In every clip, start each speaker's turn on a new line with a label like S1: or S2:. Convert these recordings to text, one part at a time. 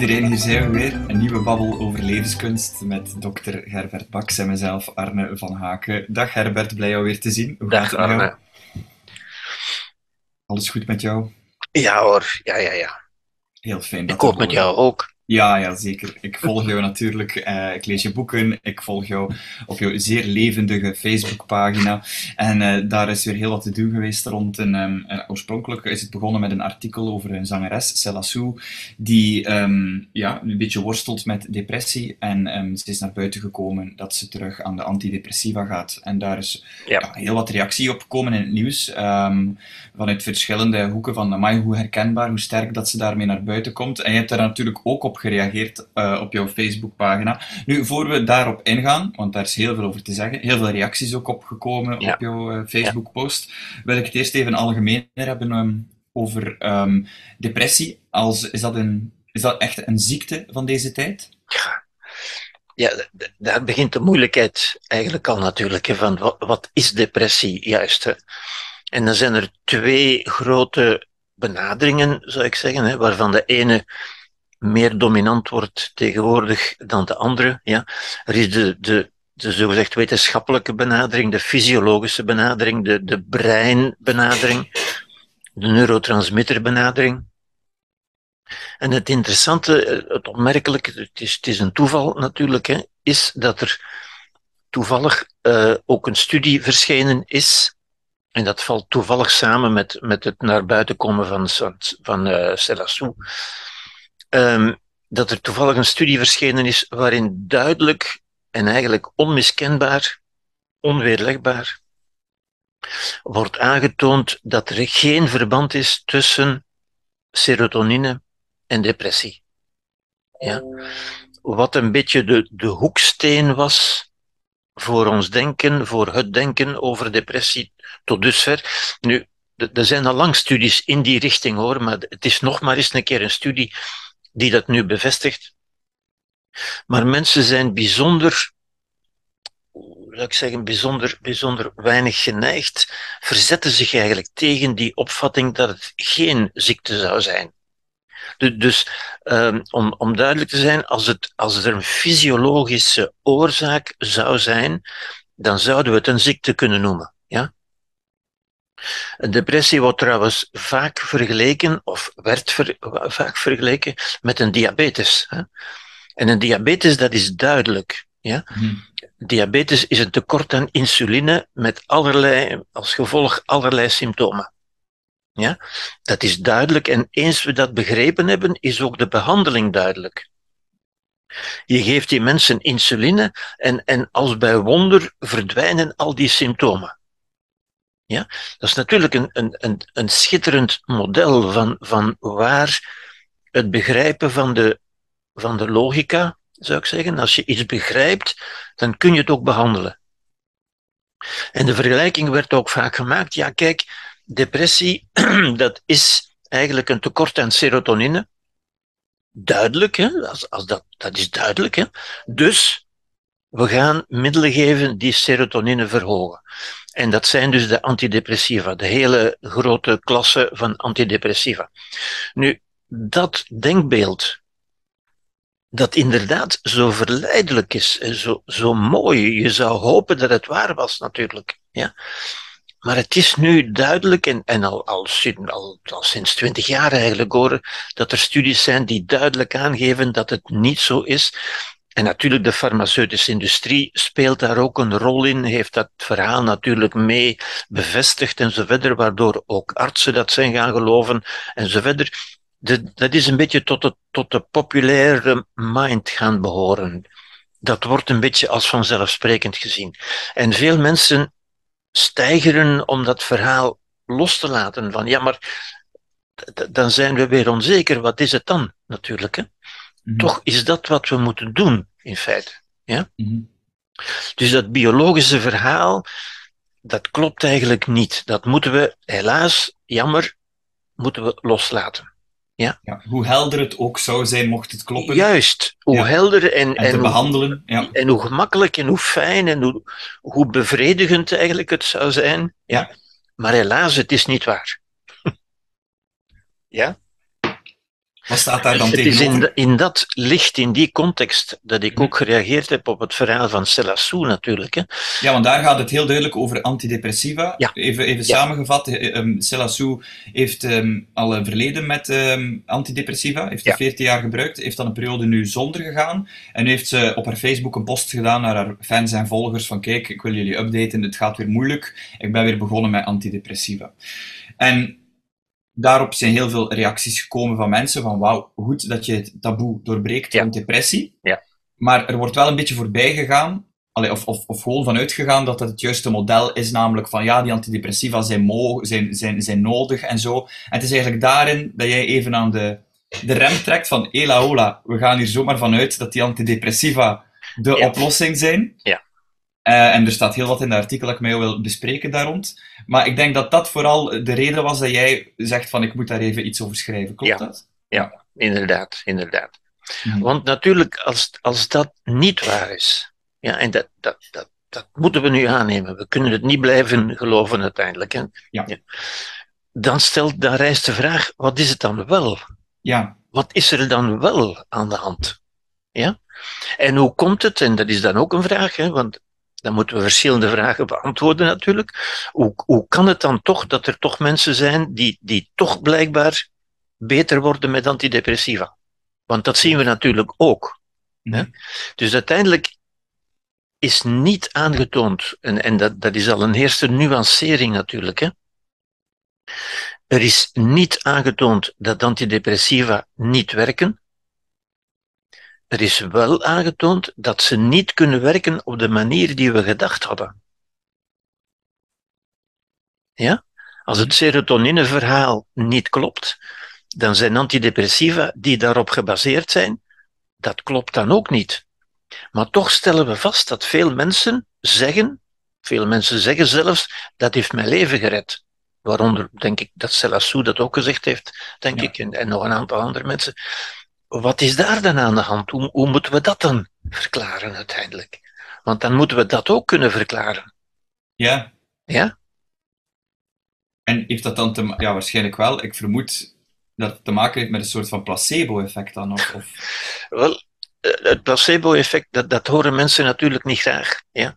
S1: iedereen, hier zijn we weer. Een nieuwe babbel over levenskunst met dokter Herbert Baks en mezelf, Arne van Haken. Dag Herbert, blij jou weer te zien.
S2: Hoe Dag, gaat het jou?
S1: Alles goed met jou?
S2: Ja hoor, ja, ja, ja.
S1: Heel fijn.
S2: Ik hoop met jou ook.
S1: Ja, ja, zeker. Ik volg jou natuurlijk. Uh, ik lees je boeken. Ik volg jou op jouw zeer levendige Facebookpagina. En uh, daar is weer heel wat te doen geweest rond. En, um, uh, oorspronkelijk is het begonnen met een artikel over een zangeres, Selassou, die um, ja, een beetje worstelt met depressie. En um, ze is naar buiten gekomen dat ze terug aan de antidepressiva gaat. En daar is ja. Ja, heel wat reactie op gekomen in het nieuws. vanuit verschillende hoeken van, amai, hoe herkenbaar, hoe sterk dat ze daarmee naar buiten komt. En je hebt daar natuurlijk ook op gereageerd uh, op jouw Facebookpagina. Nu, voor we daarop ingaan, want daar is heel veel over te zeggen, heel veel reacties ook opgekomen ja. op jouw uh, Facebook-post, wil ik het eerst even algemeen hebben um, over um, depressie. Als, is, dat een, is dat echt een ziekte van deze tijd?
S2: Ja. Ja, daar begint de moeilijkheid eigenlijk al natuurlijk. Van wat, wat is depressie juist? Hè? En dan zijn er twee grote benaderingen, zou ik zeggen, hè, waarvan de ene meer dominant wordt tegenwoordig dan de andere. Ja. Er is de, de, de zogezegd wetenschappelijke benadering, de fysiologische benadering, de, de breinbenadering, de neurotransmitterbenadering. En het interessante, het opmerkelijke, het is, het is een toeval natuurlijk, hè, is dat er toevallig uh, ook een studie verschenen is, en dat valt toevallig samen met, met het naar buiten komen van, van uh, um, dat er toevallig een studie verschenen is waarin duidelijk en eigenlijk onmiskenbaar, onweerlegbaar, wordt aangetoond dat er geen verband is tussen serotonine en depressie. Ja? Wat een beetje de, de hoeksteen was voor ons denken, voor het denken over depressie tot dusver. Nu, er zijn al lang studies in die richting hoor, maar het is nog maar eens een keer een studie die dat nu bevestigt. Maar mensen zijn bijzonder, zou ik zeggen, bijzonder, bijzonder weinig geneigd, verzetten zich eigenlijk tegen die opvatting dat het geen ziekte zou zijn. Dus um, om, om duidelijk te zijn, als, het, als er een fysiologische oorzaak zou zijn, dan zouden we het een ziekte kunnen noemen. Een depressie wordt trouwens vaak vergeleken, of werd ver, vaak vergeleken, met een diabetes. Hè? En een diabetes, dat is duidelijk. Ja? Hmm. Diabetes is een tekort aan insuline met allerlei, als gevolg allerlei symptomen. Ja? Dat is duidelijk en eens we dat begrepen hebben, is ook de behandeling duidelijk. Je geeft die mensen insuline en, en als bij wonder verdwijnen al die symptomen. Ja? Dat is natuurlijk een, een, een, een schitterend model van, van waar het begrijpen van de, van de logica, zou ik zeggen, als je iets begrijpt, dan kun je het ook behandelen. En de vergelijking werd ook vaak gemaakt, ja kijk, depressie, dat is eigenlijk een tekort aan serotonine. Duidelijk, hè? Als, als dat, dat is duidelijk. Hè? Dus we gaan middelen geven die serotonine verhogen. En dat zijn dus de antidepressiva, de hele grote klasse van antidepressiva. Nu, dat denkbeeld, dat inderdaad zo verleidelijk is en zo, zo mooi, je zou hopen dat het waar was natuurlijk. Ja? Maar het is nu duidelijk, en, en al, al, al, al sinds twintig jaar eigenlijk horen, dat er studies zijn die duidelijk aangeven dat het niet zo is. En natuurlijk, de farmaceutische industrie speelt daar ook een rol in, heeft dat verhaal natuurlijk mee bevestigd en zo verder, waardoor ook artsen dat zijn gaan geloven en zo verder. De, dat is een beetje tot, het, tot de populaire mind gaan behoren. Dat wordt een beetje als vanzelfsprekend gezien. En veel mensen stijgeren om dat verhaal los te laten. Van ja, maar dan zijn we weer onzeker. Wat is het dan, natuurlijk? Hè? Mhm. Toch is dat wat we moeten doen, in feite. Ja? Mhm. Dus dat biologische verhaal, dat klopt eigenlijk niet. Dat moeten we, helaas, jammer, moeten we loslaten. Ja.
S1: ja. hoe helder het ook zou zijn mocht het kloppen.
S2: Juist, hoe helder en,
S1: en, te behandelen. Ja.
S2: En hoe gemakkelijk en hoe fijn en hoe, hoe bevredigend eigenlijk het zou zijn. Ja. Maar helaas, het is niet waar. ja?
S1: Wat staat daar dan
S2: het is in, in dat licht, in die context, dat ik
S1: Mhm.
S2: ook gereageerd heb op het verhaal van Selassou natuurlijk. Hè.
S1: Ja, want daar gaat het heel duidelijk over antidepressiva.
S2: Ja.
S1: Even, even
S2: Ja.
S1: samengevat, eh, um, Selassou heeft ehm, al een verleden met ehm, antidepressiva, heeft
S2: Ja.
S1: er 14 jaar gebruikt, heeft dan een periode nu zonder gegaan. En nu heeft ze op haar Facebook een post gedaan naar haar fans en volgers van kijk, ik wil jullie updaten, het gaat weer moeilijk, ik ben weer begonnen met antidepressiva. En daarop zijn heel veel reacties gekomen van mensen van wauw, goed dat je het taboe doorbreekt
S2: Ja.
S1: rond depressie.
S2: Ja.
S1: Maar er wordt wel een beetje voorbij gegaan, allee, of, of, of gewoon vanuit gegaan dat het het juiste model is, namelijk van ja, die antidepressiva zijn, mo zijn, zijn, zijn nodig en zo. En het is eigenlijk daarin dat jij even aan de, de rem trekt van hela hola, we gaan hier zomaar vanuit dat die antidepressiva de
S2: Ja.
S1: oplossing zijn.
S2: Ja.
S1: Eh, en er staat heel wat in het artikel dat ik mij wil bespreken daar rond. Maar ik denk dat dat vooral de reden was dat jij zegt van ik moet daar even iets over schrijven. Klopt
S2: Ja.
S1: dat?
S2: Inderdaad, inderdaad.
S1: Mhm.
S2: Want natuurlijk, als, als dat niet waar is, ja, en dat, dat, dat, dat moeten we nu aannemen, we kunnen het niet blijven geloven uiteindelijk, hè,
S1: Ja.
S2: dan, stelt, dan rijst de vraag, wat is het dan wel?
S1: Ja.
S2: Wat is er dan wel aan de hand? Ja? En hoe komt het, en dat is dan ook een vraag, hè, want dan moeten we verschillende vragen beantwoorden natuurlijk. Hoe, hoe kan het dan toch dat er toch mensen zijn die, die toch blijkbaar beter worden met antidepressiva? Want dat zien we natuurlijk ook. Dus uiteindelijk is niet aangetoond, en, en dat, dat is al een eerste nuancering natuurlijk, hè. er is niet aangetoond dat antidepressiva niet werken. Er is wel aangetoond dat ze niet kunnen werken op de manier die we gedacht hadden. Ja? Als het serotonineverhaal niet klopt, dan zijn antidepressiva die daarop gebaseerd zijn, dat klopt dan ook niet. Maar toch stellen we vast dat veel mensen zeggen, veel mensen zeggen zelfs, dat heeft mijn leven gered. Waaronder denk ik dat Selassou dat ook gezegd heeft, denk
S1: Ja.
S2: ik, en, en nog een aantal andere mensen. Wat is daar dan aan de hand? Hoe, hoe moeten we dat dan verklaren uiteindelijk? Want dan moeten we dat ook kunnen verklaren.
S1: Ja.
S2: Ja?
S1: En heeft dat dan te Ja, waarschijnlijk wel. Ik vermoed dat het te maken heeft met een soort van placebo-effect dan. Of, of...
S2: Wel, eh, het placebo-effect, dat, dat horen mensen natuurlijk niet graag. Ja?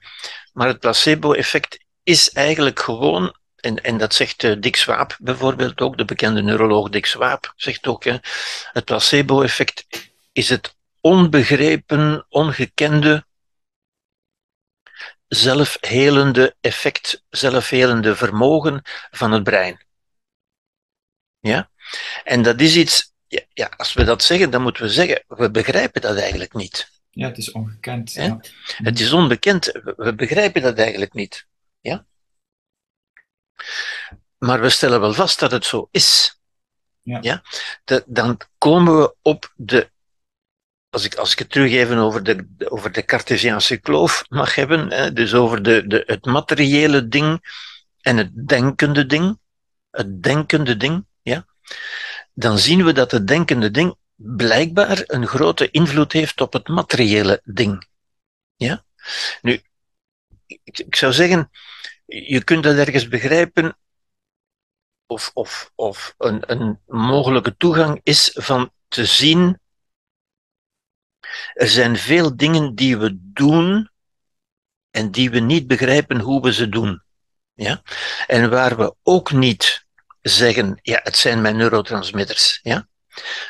S2: Maar het placebo-effect is eigenlijk gewoon, en, en dat zegt eh, Dick Swaap bijvoorbeeld ook, de bekende neuroloog Dick Swaap zegt ook, hè, het placebo-effect is het onbegrepen, ongekende, zelfhelende effect, zelfhelende vermogen van het brein. Ja? En dat is iets, ja, ja, als we dat zeggen, dan moeten we zeggen, we begrijpen dat eigenlijk niet.
S1: Ja, het is ongekend.
S2: Ja. Het is onbekend, we begrijpen dat eigenlijk niet. Ja? Maar we stellen wel vast dat het zo is.
S1: Ja.
S2: De- dan komen we op de. Als ik, als ik het terug even over de, de- over de Cartesiaanse kloof mag hebben, hè, dus over de, de, het materiële ding en het denkende ding, het denkende ding, ja, dan zien we dat het denkende ding blijkbaar een grote invloed heeft op het materiële ding. Ja? Nu, ik, ik zou zeggen, je kunt dat ergens begrijpen, of, of, of een, een mogelijke toegang is van te zien, er zijn veel dingen die we doen en die we niet begrijpen hoe we ze doen. Ja? En waar we ook niet zeggen, ja, het zijn mijn neurotransmitters. Ja?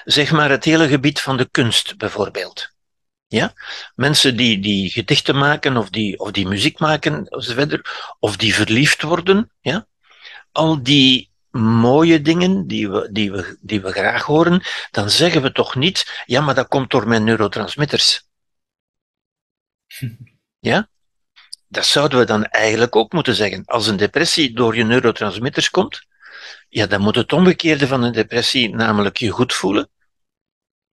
S2: Zeg maar het hele gebied van de kunst bijvoorbeeld. Ja? Mensen die, die gedichten maken of die, of die muziek maken of die verliefd worden. Ja? Al die mooie dingen die we, die, we, die we graag horen, dan zeggen we toch niet, ja, maar dat komt door mijn neurotransmitters. Ja? Dat zouden we dan eigenlijk ook moeten zeggen. Als een depressie door je neurotransmitters komt, ja, dan moet het omgekeerde van een depressie, namelijk je goed voelen,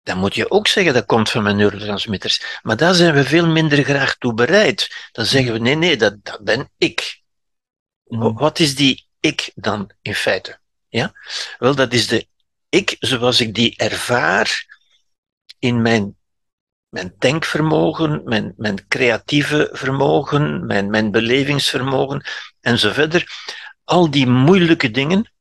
S2: dan moet je ook zeggen dat komt van mijn neurotransmitters. Maar daar zijn we veel minder graag toe bereid. Dan zeggen we nee, nee, dat, dat ben ik.
S1: Mhm.
S2: Wat is die ik dan in feite? Ja? Wel, dat is de ik zoals ik die ervaar in mijn, mijn denkvermogen, mijn, mijn creatieve vermogen, mijn, mijn belevingsvermogen enzovoort. Al die moeilijke dingen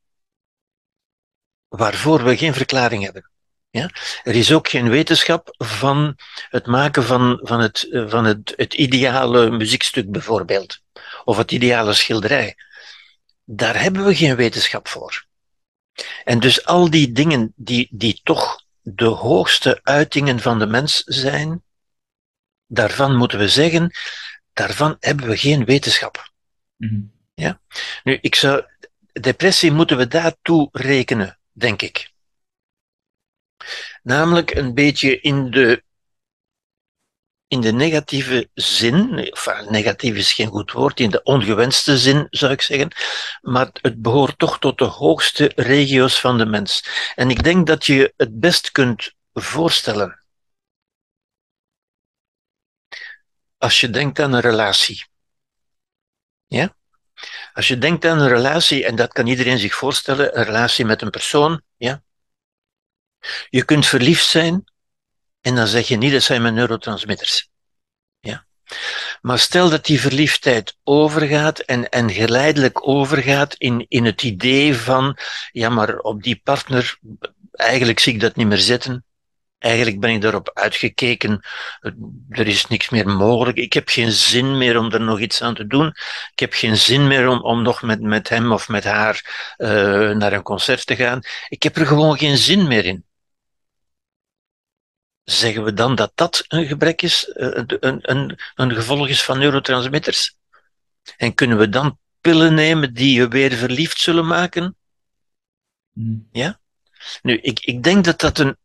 S2: waarvoor we geen verklaring hebben. Ja? Er is ook geen wetenschap van het maken van, van, het, van het, het ideale muziekstuk bijvoorbeeld, of het ideale schilderij. Daar hebben we geen wetenschap voor. En dus al die dingen die, die toch de hoogste uitingen van de mens zijn, daarvan moeten we zeggen, daarvan hebben we geen wetenschap.
S1: Mhm.
S2: Ja? Nu, ik zou, depressie moeten we daartoe rekenen, denk ik. Namelijk een beetje in de, in de negatieve zin, enfin, negatief is geen goed woord, in de ongewenste zin zou ik zeggen, maar het behoort toch tot de hoogste regio's van de mens. En ik denk dat je het best kunt voorstellen als je denkt aan een relatie. Ja? Als je denkt aan een relatie, en dat kan iedereen zich voorstellen, een relatie met een persoon, ja? Je kunt verliefd zijn en dan zeg je niet dat zijn mijn neurotransmitters. Ja? Maar stel dat die verliefdheid overgaat en, en geleidelijk overgaat in, in het idee van, ja, maar op die partner, eigenlijk zie ik dat niet meer zitten. Eigenlijk ben ik daarop uitgekeken. Er is niks meer mogelijk. Ik heb geen zin meer om er nog iets aan te doen. Ik heb geen zin meer om, om nog met, met hem of met haar uh, naar een concert te gaan. Ik heb er gewoon geen zin meer in. Zeggen we dan dat dat een gebrek is, een, een, een gevolg is van neurotransmitters? En kunnen we dan pillen nemen die je weer verliefd zullen maken?
S1: Mm.
S2: Ja? Nu, ik, ik denk dat dat een,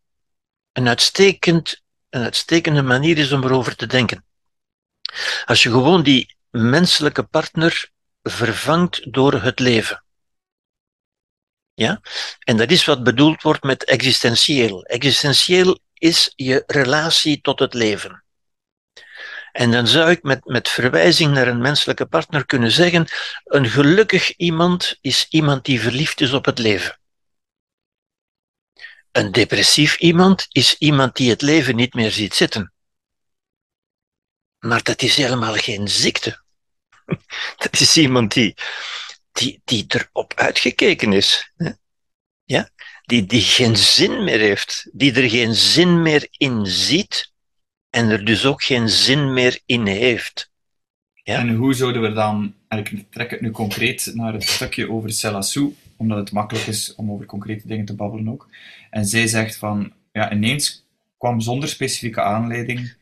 S2: een, uitstekend, een uitstekende manier is om erover te denken. Als je gewoon die menselijke partner vervangt door het leven. Ja? En dat is wat bedoeld wordt met existentieel. Existentieel is je relatie tot het leven. En dan zou ik met, met verwijzing naar een menselijke partner kunnen zeggen: een gelukkig iemand is iemand die verliefd is op het leven. Een depressief iemand is iemand die het leven niet meer ziet zitten. Maar dat is helemaal geen ziekte. Dat is iemand die, die, die erop uitgekeken is. Ja? Die, die geen zin meer heeft, die er geen zin meer in ziet en er dus ook geen zin meer in heeft. Ja?
S1: En hoe zouden we dan, en ik trek het nu concreet naar het stukje over Selassou, omdat het makkelijk is om over concrete dingen te babbelen ook. En zij zegt van, ja, ineens kwam zonder specifieke aanleiding,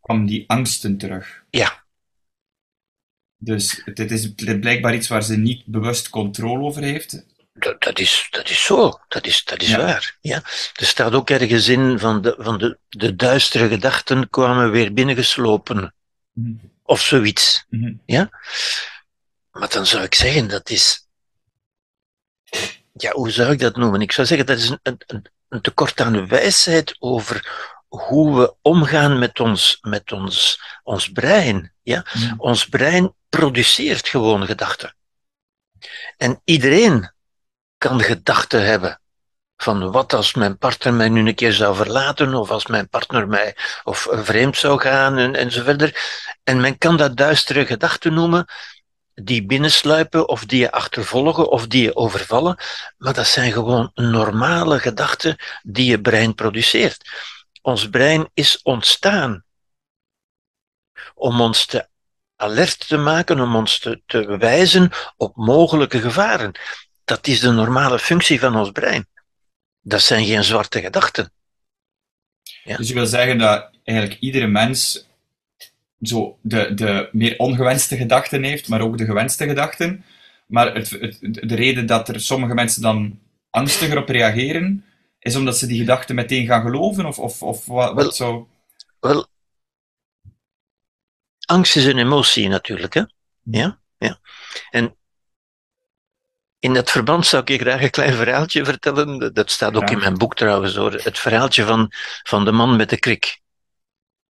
S1: kwam die angsten terug.
S2: Ja.
S1: Dus het, het is blijkbaar iets waar ze niet bewust controle over heeft.
S2: Dat, dat, is, dat is zo, dat is, dat is ja. waar. Ja. Er staat ook ergens in van, de, van de, de duistere gedachten kwamen weer binnengeslopen.
S1: Mm.
S2: Of zoiets.
S1: Mm.
S2: Ja? Maar dan zou ik zeggen, dat is. Ja, hoe zou ik dat noemen? Ik zou zeggen, dat is een, een, een tekort aan wijsheid over hoe we omgaan met ons, met ons, ons brein. Ja?
S1: Mm.
S2: Ons brein produceert gewoon gedachten. En iedereen kan gedachten hebben. Van wat als mijn partner mij nu een keer zou verlaten, of als mijn partner mij of vreemd zou gaan en, en zo verder. En men kan dat duistere gedachten noemen, die binnensluipen, of die je achtervolgen, of die je overvallen. Maar dat zijn gewoon normale gedachten die je brein produceert. Ons brein is ontstaan om ons te alert te maken, om ons te, te wijzen op mogelijke gevaren. Dat is de normale functie van ons brein. Dat zijn geen zwarte gedachten.
S1: Ja. Dus je wil zeggen dat eigenlijk iedere mens zo de, de meer ongewenste gedachten heeft, maar ook de gewenste gedachten. Maar het, het, de reden dat er sommige mensen dan angstiger op reageren, is omdat ze die gedachten meteen gaan geloven? Of, of, of wat, wat zo?
S2: Wel, angst is een emotie natuurlijk, hè? Ja? ja. En in dat verband zou ik graag een klein verhaaltje vertellen. Dat staat ook
S1: Ja.
S2: in mijn boek trouwens, hoor. Het verhaaltje van, van de man met de krik.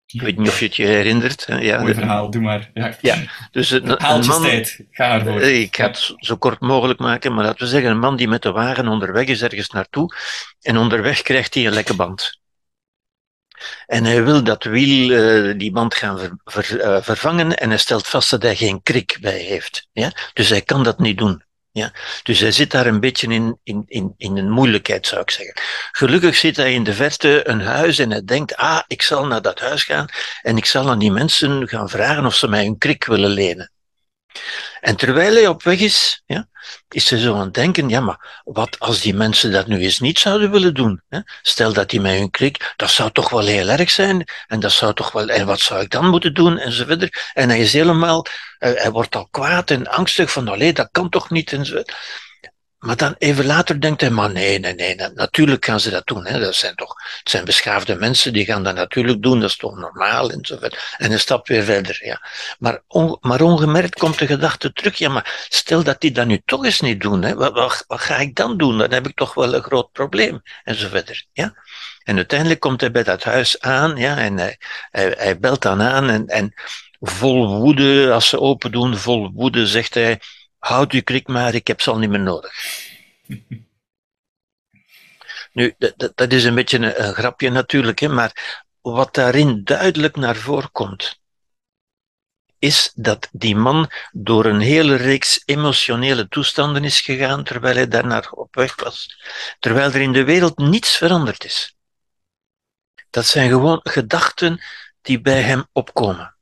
S2: Ik weet niet of je het je herinnert. Ja,
S1: Mooi verhaal, doe maar. Ja.
S2: Ja, dus een, een man...
S1: Ga ervoor.
S2: Eh, Ik ga het zo- kort mogelijk maken, maar laten we zeggen, een man die met de wagen onderweg is ergens naartoe en onderweg krijgt hij een lekke band. En hij wil dat wiel, eh, die band gaan ver- ver- eh, vervangen en hij stelt vast dat hij geen krik bij heeft. Ja? Dus hij kan dat niet doen. Ja? Dus hij zit daar een beetje in, in, in, in een moeilijkheid, zou ik zeggen. Gelukkig zit hij in de verte een huis en hij denkt, ah, ik zal naar dat huis gaan en ik zal aan die mensen gaan vragen of ze mij een krik willen lenen. En terwijl hij op weg is, ja, is ze zo aan het denken, ja, maar wat als die mensen dat nu eens niet zouden willen doen? Hè? Stel dat die mij hun krik, dat zou toch wel heel erg zijn, en dat zou toch wel, en wat zou ik dan moeten doen, en zo verder. En hij is helemaal, hij, hij wordt al kwaad en angstig van, allee, dat kan toch niet, en. Maar dan even later denkt hij, maar nee, nee, nee, natuurlijk gaan ze dat doen. Hè. Dat zijn toch, het zijn beschaafde mensen, die gaan dat natuurlijk doen, dat is toch normaal en zo verder. En een stap weer verder, ja. Maar, maar ongemerkt komt de gedachte terug, ja, maar stel dat die dat nu toch eens niet doen, hè. Wat, ga ik dan doen? Dan heb ik toch wel een groot probleem, en zo verder, ja. En uiteindelijk komt hij bij dat huis aan, ja, en hij belt dan aan en, en vol woede, als ze open doen, vol woede, zegt hij, houd u krik maar, ik heb ze al niet meer nodig. nu, dat, dat is een beetje een, een grapje natuurlijk, hè, maar wat daarin duidelijk naar voren komt, is dat die man door een hele reeks emotionele toestanden is gegaan terwijl hij daarnaar op weg was, terwijl er in de wereld niets veranderd is. Dat zijn gewoon gedachten die bij hem opkomen.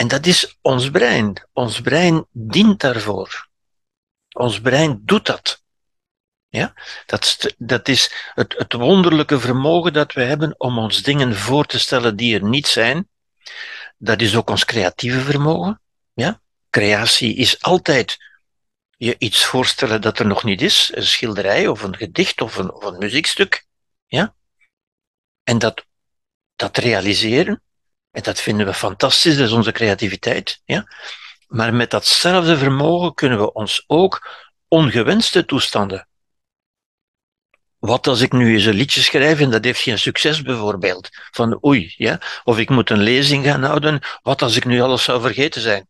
S2: En dat is ons brein. Ons brein dient daarvoor. Ons brein doet dat. Ja? Dat, dat is het, het wonderlijke vermogen dat we hebben om ons dingen voor te stellen die er niet zijn. Dat is ook ons creatieve vermogen. Ja? Creatie is altijd je iets voorstellen dat er nog niet is. Een schilderij of een gedicht of een, of een muziekstuk. Ja? En dat, dat realiseren en dat vinden we fantastisch, dat is onze creativiteit. Ja? Maar met datzelfde vermogen kunnen we ons ook ongewenste toestanden. Wat als ik nu eens een liedje schrijf en dat heeft geen succes bijvoorbeeld? Van oei, ja? Of ik moet een lezing gaan houden, wat als ik nu alles zou vergeten zijn?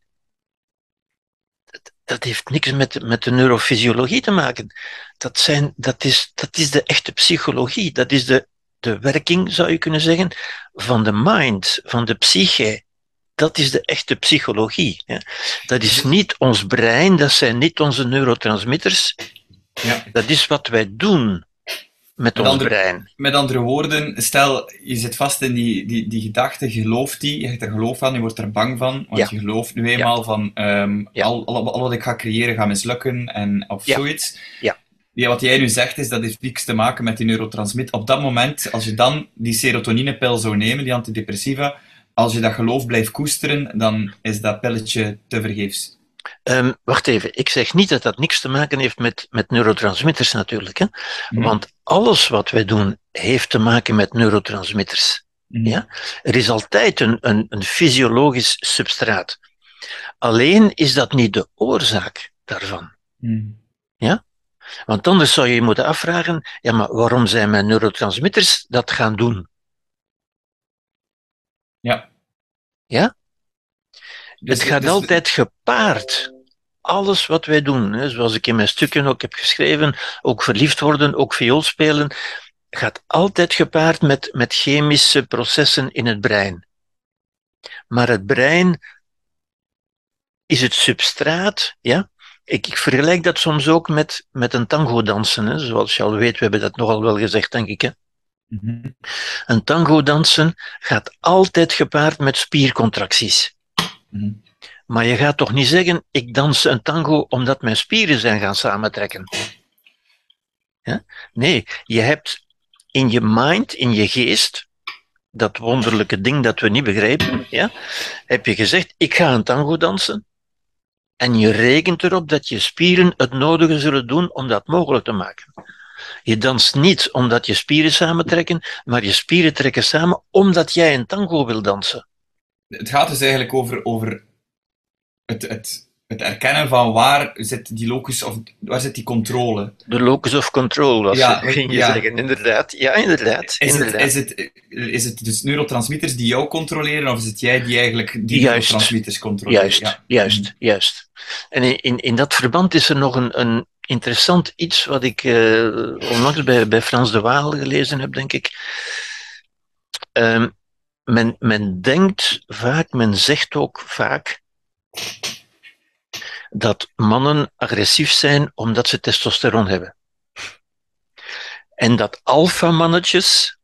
S2: Dat, heeft niks met, met de neurofysiologie te maken. Dat, zijn, dat, is, dat is de echte psychologie. Dat is de de werking, zou je kunnen zeggen, van de mind, van de psyche. Dat is de echte psychologie. Hè. Dat is niet ons brein, dat zijn niet onze neurotransmitters. Ja. Dat is wat wij doen met, ons brein.
S1: Met andere woorden, stel je zit vast in die, die, die gedachte, gelooft die, je hebt er geloof aan, je wordt er bang van, want je gelooft nu eenmaal van um, al, al, al, wat ik ga creëren gaat mislukken en, of zoiets.
S2: Ja
S1: ja, wat jij nu zegt is dat heeft niks te maken met die neurotransmitter. Op dat moment, als je dan die serotoninepil zou nemen, die antidepressiva, als je dat geloof blijft koesteren, dan is dat pilletje te vergeefs.
S2: Um, wacht even, ik zeg niet dat dat niks te maken heeft met, met neurotransmitters natuurlijk. Hè? Mhm. Want alles wat wij doen heeft te maken met neurotransmitters. Mhm. Ja? Er is altijd een, een, een fysiologisch substraat. Alleen is dat niet de oorzaak daarvan. Mhm. Ja? Want anders zou je je moeten afvragen, ja, maar waarom zijn mijn neurotransmitters dat gaan doen?
S1: Ja.
S2: Ja? Dus, het gaat dus, altijd gepaard. Alles wat wij doen, hè, zoals ik in mijn stukken ook heb geschreven, ook verliefd worden, ook viool spelen, gaat altijd gepaard met, met chemische processen in het brein. Maar het brein is het substraat, ja, ik, ik, vergelijk dat soms ook met, met een tango dansen. Hè. Zoals je al weet, we hebben dat nogal wel gezegd, denk ik. Hè. Mm Een tango dansen gaat altijd gepaard met spiercontracties. Mm Maar je gaat toch niet zeggen, ik dans een tango omdat mijn spieren zijn gaan samentrekken. Ja? Nee, je hebt in je mind, in je geest, dat wonderlijke ding dat we niet begrijpen, ja, heb je gezegd, ik ga een tango dansen. En je rekent erop dat je spieren het nodige zullen doen om dat mogelijk te maken. Je danst niet omdat je spieren samentrekken, maar je spieren trekken samen omdat jij een tango wil dansen.
S1: Het gaat dus eigenlijk over, over het, het, het erkennen van waar zit die locus of waar zit die controle.
S2: De locus of control, was ja, ging je ja. zeggen, inderdaad. Ja, inderdaad.
S1: Is,
S2: inderdaad.
S1: Het, is, het, is het dus neurotransmitters die jou controleren, of is het jij die eigenlijk die juist, neurotransmitters controleert?
S2: Juist, ja. juist, juist. En in, in, in dat verband is er nog een, een interessant iets wat ik uh, onlangs bij, bij Frans de Waal gelezen heb, denk ik. Um, men, men denkt vaak, men zegt ook vaak dat mannen agressief zijn omdat ze testosteron hebben. En dat alpha-mannetjes,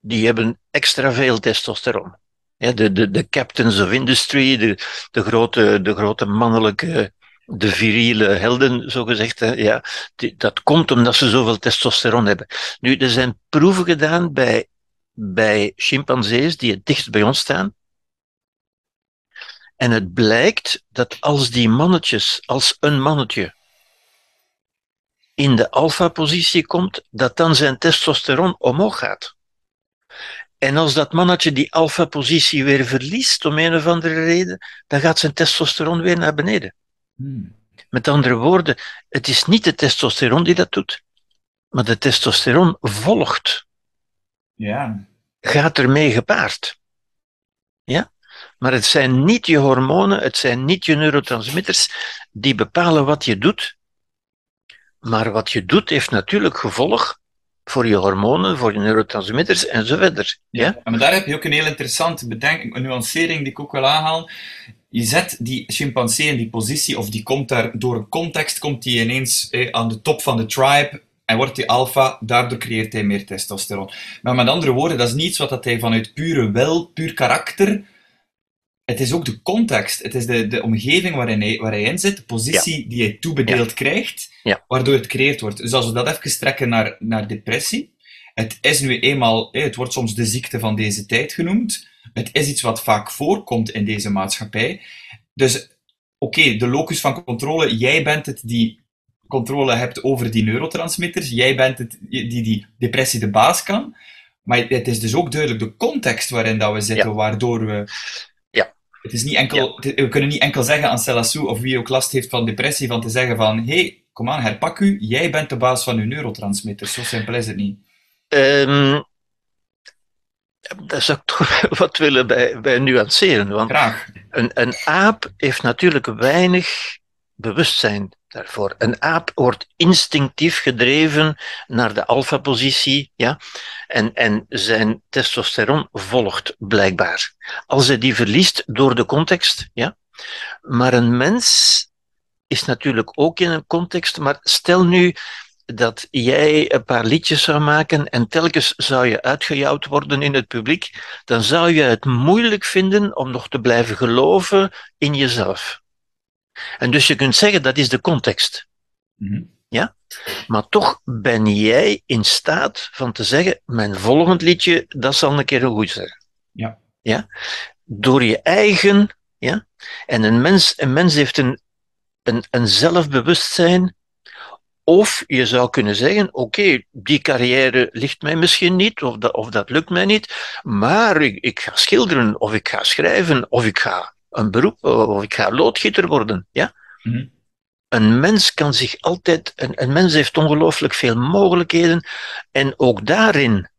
S2: die hebben extra veel testosteron. Ja, de, de, de captains of industry, de, de, grote, de grote mannelijke, de viriele helden, zogezegd, ja, dat komt omdat ze zoveel testosteron hebben. Nu, er zijn proeven gedaan bij, bij chimpansees die het dichtst bij ons staan. En het blijkt dat als die mannetjes, als een mannetje in de alfa-positie komt, dat dan zijn testosteron omhoog gaat. En als dat mannetje die alfa-positie weer verliest, om een of andere reden, dan gaat zijn testosteron weer naar beneden. Hmm. Met andere woorden, het is niet de testosteron die dat doet, maar de testosteron volgt.
S1: Ja.
S2: Gaat ermee gepaard. Ja? Maar het zijn niet je hormonen, het zijn niet je neurotransmitters die bepalen wat je doet. Maar wat je doet heeft natuurlijk gevolg voor je hormonen, voor je neurotransmitters en zo verder. Ja?
S1: ja? Maar daar heb je ook een heel interessante bedenking, een nuancering die ik ook wil aanhalen. Je zet die chimpansee in die positie, of die komt daar door een context, komt die ineens eh, aan de top van de tribe en wordt hij alfa, daardoor creëert hij meer testosteron. Maar met andere woorden, dat is niet wat dat hij vanuit pure wil, puur karakter het is ook de context, het is de, de omgeving waarin hij, waar hij in zit, de positie die hij toebedeeld krijgt, waardoor het gecreëerd wordt. Dus als we dat even trekken naar, naar depressie, het is nu eenmaal, het wordt soms de ziekte van deze tijd genoemd, het is iets wat vaak voorkomt in deze maatschappij. Dus oké, de locus van controle, jij bent het die controle hebt over die neurotransmitters, jij bent het die die depressie de baas kan, maar het is dus ook duidelijk de context waarin dat we zitten, waardoor we het is niet enkel, We kunnen niet enkel zeggen aan Celassou of wie ook last heeft van depressie, van te zeggen van hé, hey, kom aan, herpak u, jij bent de baas van uw neurotransmitters. Zo simpel is het niet.
S2: Um, daar zou ik toch wat willen bij, bij nuanceren. Want
S1: Graag.
S2: Een, een aap heeft natuurlijk weinig bewustzijn daarvoor. Een aap wordt instinctief gedreven naar de alfa-positie, ja, en, en zijn testosteron volgt blijkbaar. Als hij die verliest door de context, ja. Maar een mens is natuurlijk ook in een context, maar stel nu dat jij een paar liedjes zou maken en telkens zou je uitgejouwd worden in het publiek, dan zou je het moeilijk vinden om nog te blijven geloven in jezelf. En dus je kunt zeggen dat is de context.
S1: Mhm.
S2: Ja? Maar toch ben jij in staat van te zeggen, mijn volgend liedje, dat zal een keer goed zijn.
S1: Ja.
S2: Ja? Door je eigen, ja? En een mens, een mens heeft een, een, een zelfbewustzijn of je zou kunnen zeggen, oké, die carrière ligt mij misschien niet, of dat, of dat lukt mij niet, maar ik, ik ga schilderen, of ik ga schrijven, of ik ga een beroep, of ik ga loodgieter worden. Ja?
S1: Mhm.
S2: Een mens kan zich altijd, een, een mens heeft ongelooflijk veel mogelijkheden, en ook daarin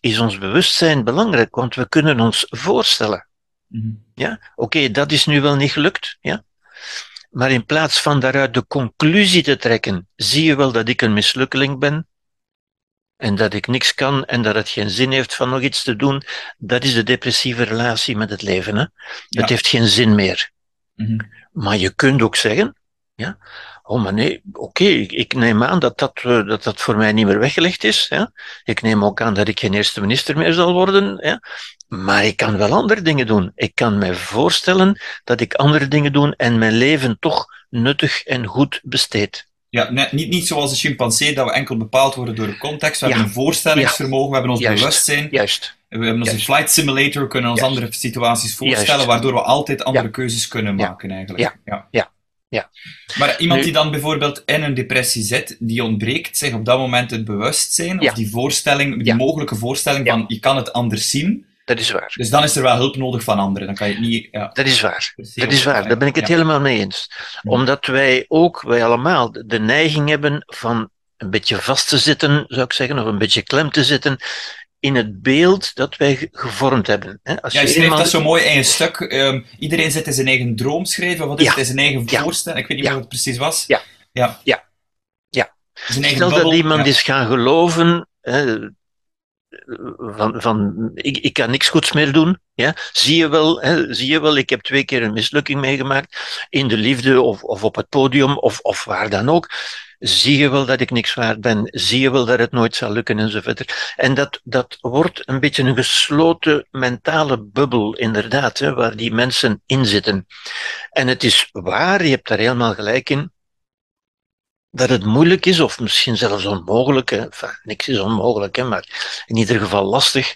S2: is ons bewustzijn belangrijk, want we kunnen ons voorstellen.
S1: Mhm.
S2: Ja? Oké, dat is nu wel niet gelukt, ja? maar in plaats van daaruit de conclusie te trekken, zie je wel dat ik een mislukkeling ben, en dat ik niks kan en dat het geen zin heeft van nog iets te doen, dat is de depressieve relatie met het leven. Hè? Het heeft geen zin meer.
S1: Mhm.
S2: Maar je kunt ook zeggen, ja, oh maar nee, oké, ik neem aan dat dat, eh, dat dat voor mij niet meer weggelegd is. Ja? Ik neem ook aan dat ik geen eerste minister meer zal worden. Ja? Maar ik kan wel andere dingen doen. Ik kan me voorstellen dat ik andere dingen doe en mijn leven toch nuttig en goed besteed.
S1: Ja, net, niet, niet zoals de chimpansee, dat we enkel bepaald worden door de context. We hebben een voorstellingsvermogen, we hebben ons bewustzijn.
S2: Juist.
S1: We hebben onze flight simulator, kunnen ons andere situaties voorstellen, waardoor we altijd andere keuzes kunnen maken eigenlijk.
S2: Ja. Ja. ja.
S1: Maar iemand die dan bijvoorbeeld in een depressie zit, die ontbreekt zich op dat moment het bewustzijn, of die voorstelling, die mogelijke voorstelling van je kan het anders zien.
S2: Dat is waar.
S1: Dus dan is er wel hulp nodig van anderen. Dan kan je het niet. Ja.
S2: Dat is waar. Dat is waar. Daar ben ik het helemaal mee eens. Omdat wij ook, wij allemaal, de neiging hebben van een beetje vast te zitten, zou ik zeggen, of een beetje klem te zitten in het beeld dat wij gevormd hebben.
S1: Als ja, je, schrijft dat zo mooi in een stuk. Um, iedereen zit in zijn eigen droom schrijven. Wat is het? In zijn eigen ja. voorstelling? Ik weet niet meer wat het precies was.
S2: Ja.
S1: Ja.
S2: ja. ja. Stel dat iemand is gaan geloven, hè, van, van ik, ik kan niks goeds meer doen. Ja? Zie, je wel, hè, zie je wel, ik heb twee keer een mislukking meegemaakt in de liefde of, of op het podium of, of waar dan ook. Zie je wel dat ik niks waard ben? Zie je wel dat het nooit zal lukken enzovoort. En dat, dat wordt een beetje een gesloten mentale bubbel, inderdaad, hè, waar die mensen in zitten. En het is waar, je hebt daar helemaal gelijk in dat het moeilijk is, of misschien zelfs onmogelijk, hè. Enfin, niks is onmogelijk, hè, maar in ieder geval lastig,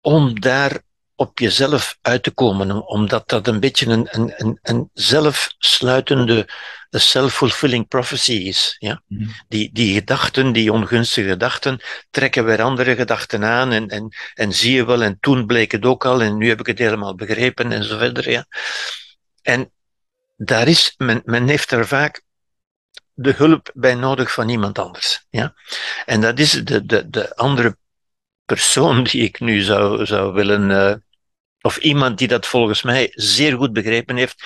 S2: om daar op jezelf uit te komen, omdat dat een beetje een, een, een, een zelfsluitende, self-fulfilling prophecy is. Ja? Mhm. Die, die gedachten, die ongunstige gedachten, trekken weer andere gedachten aan en, en, en zie je wel, en toen bleek het ook al, en nu heb ik het helemaal begrepen en zo verder. Ja? En daar is, men, men heeft er vaak de hulp bij nodig van iemand anders. Ja? En dat is de, de, de andere persoon die ik nu zou, zou willen, uh, of iemand die dat volgens mij zeer goed begrepen heeft.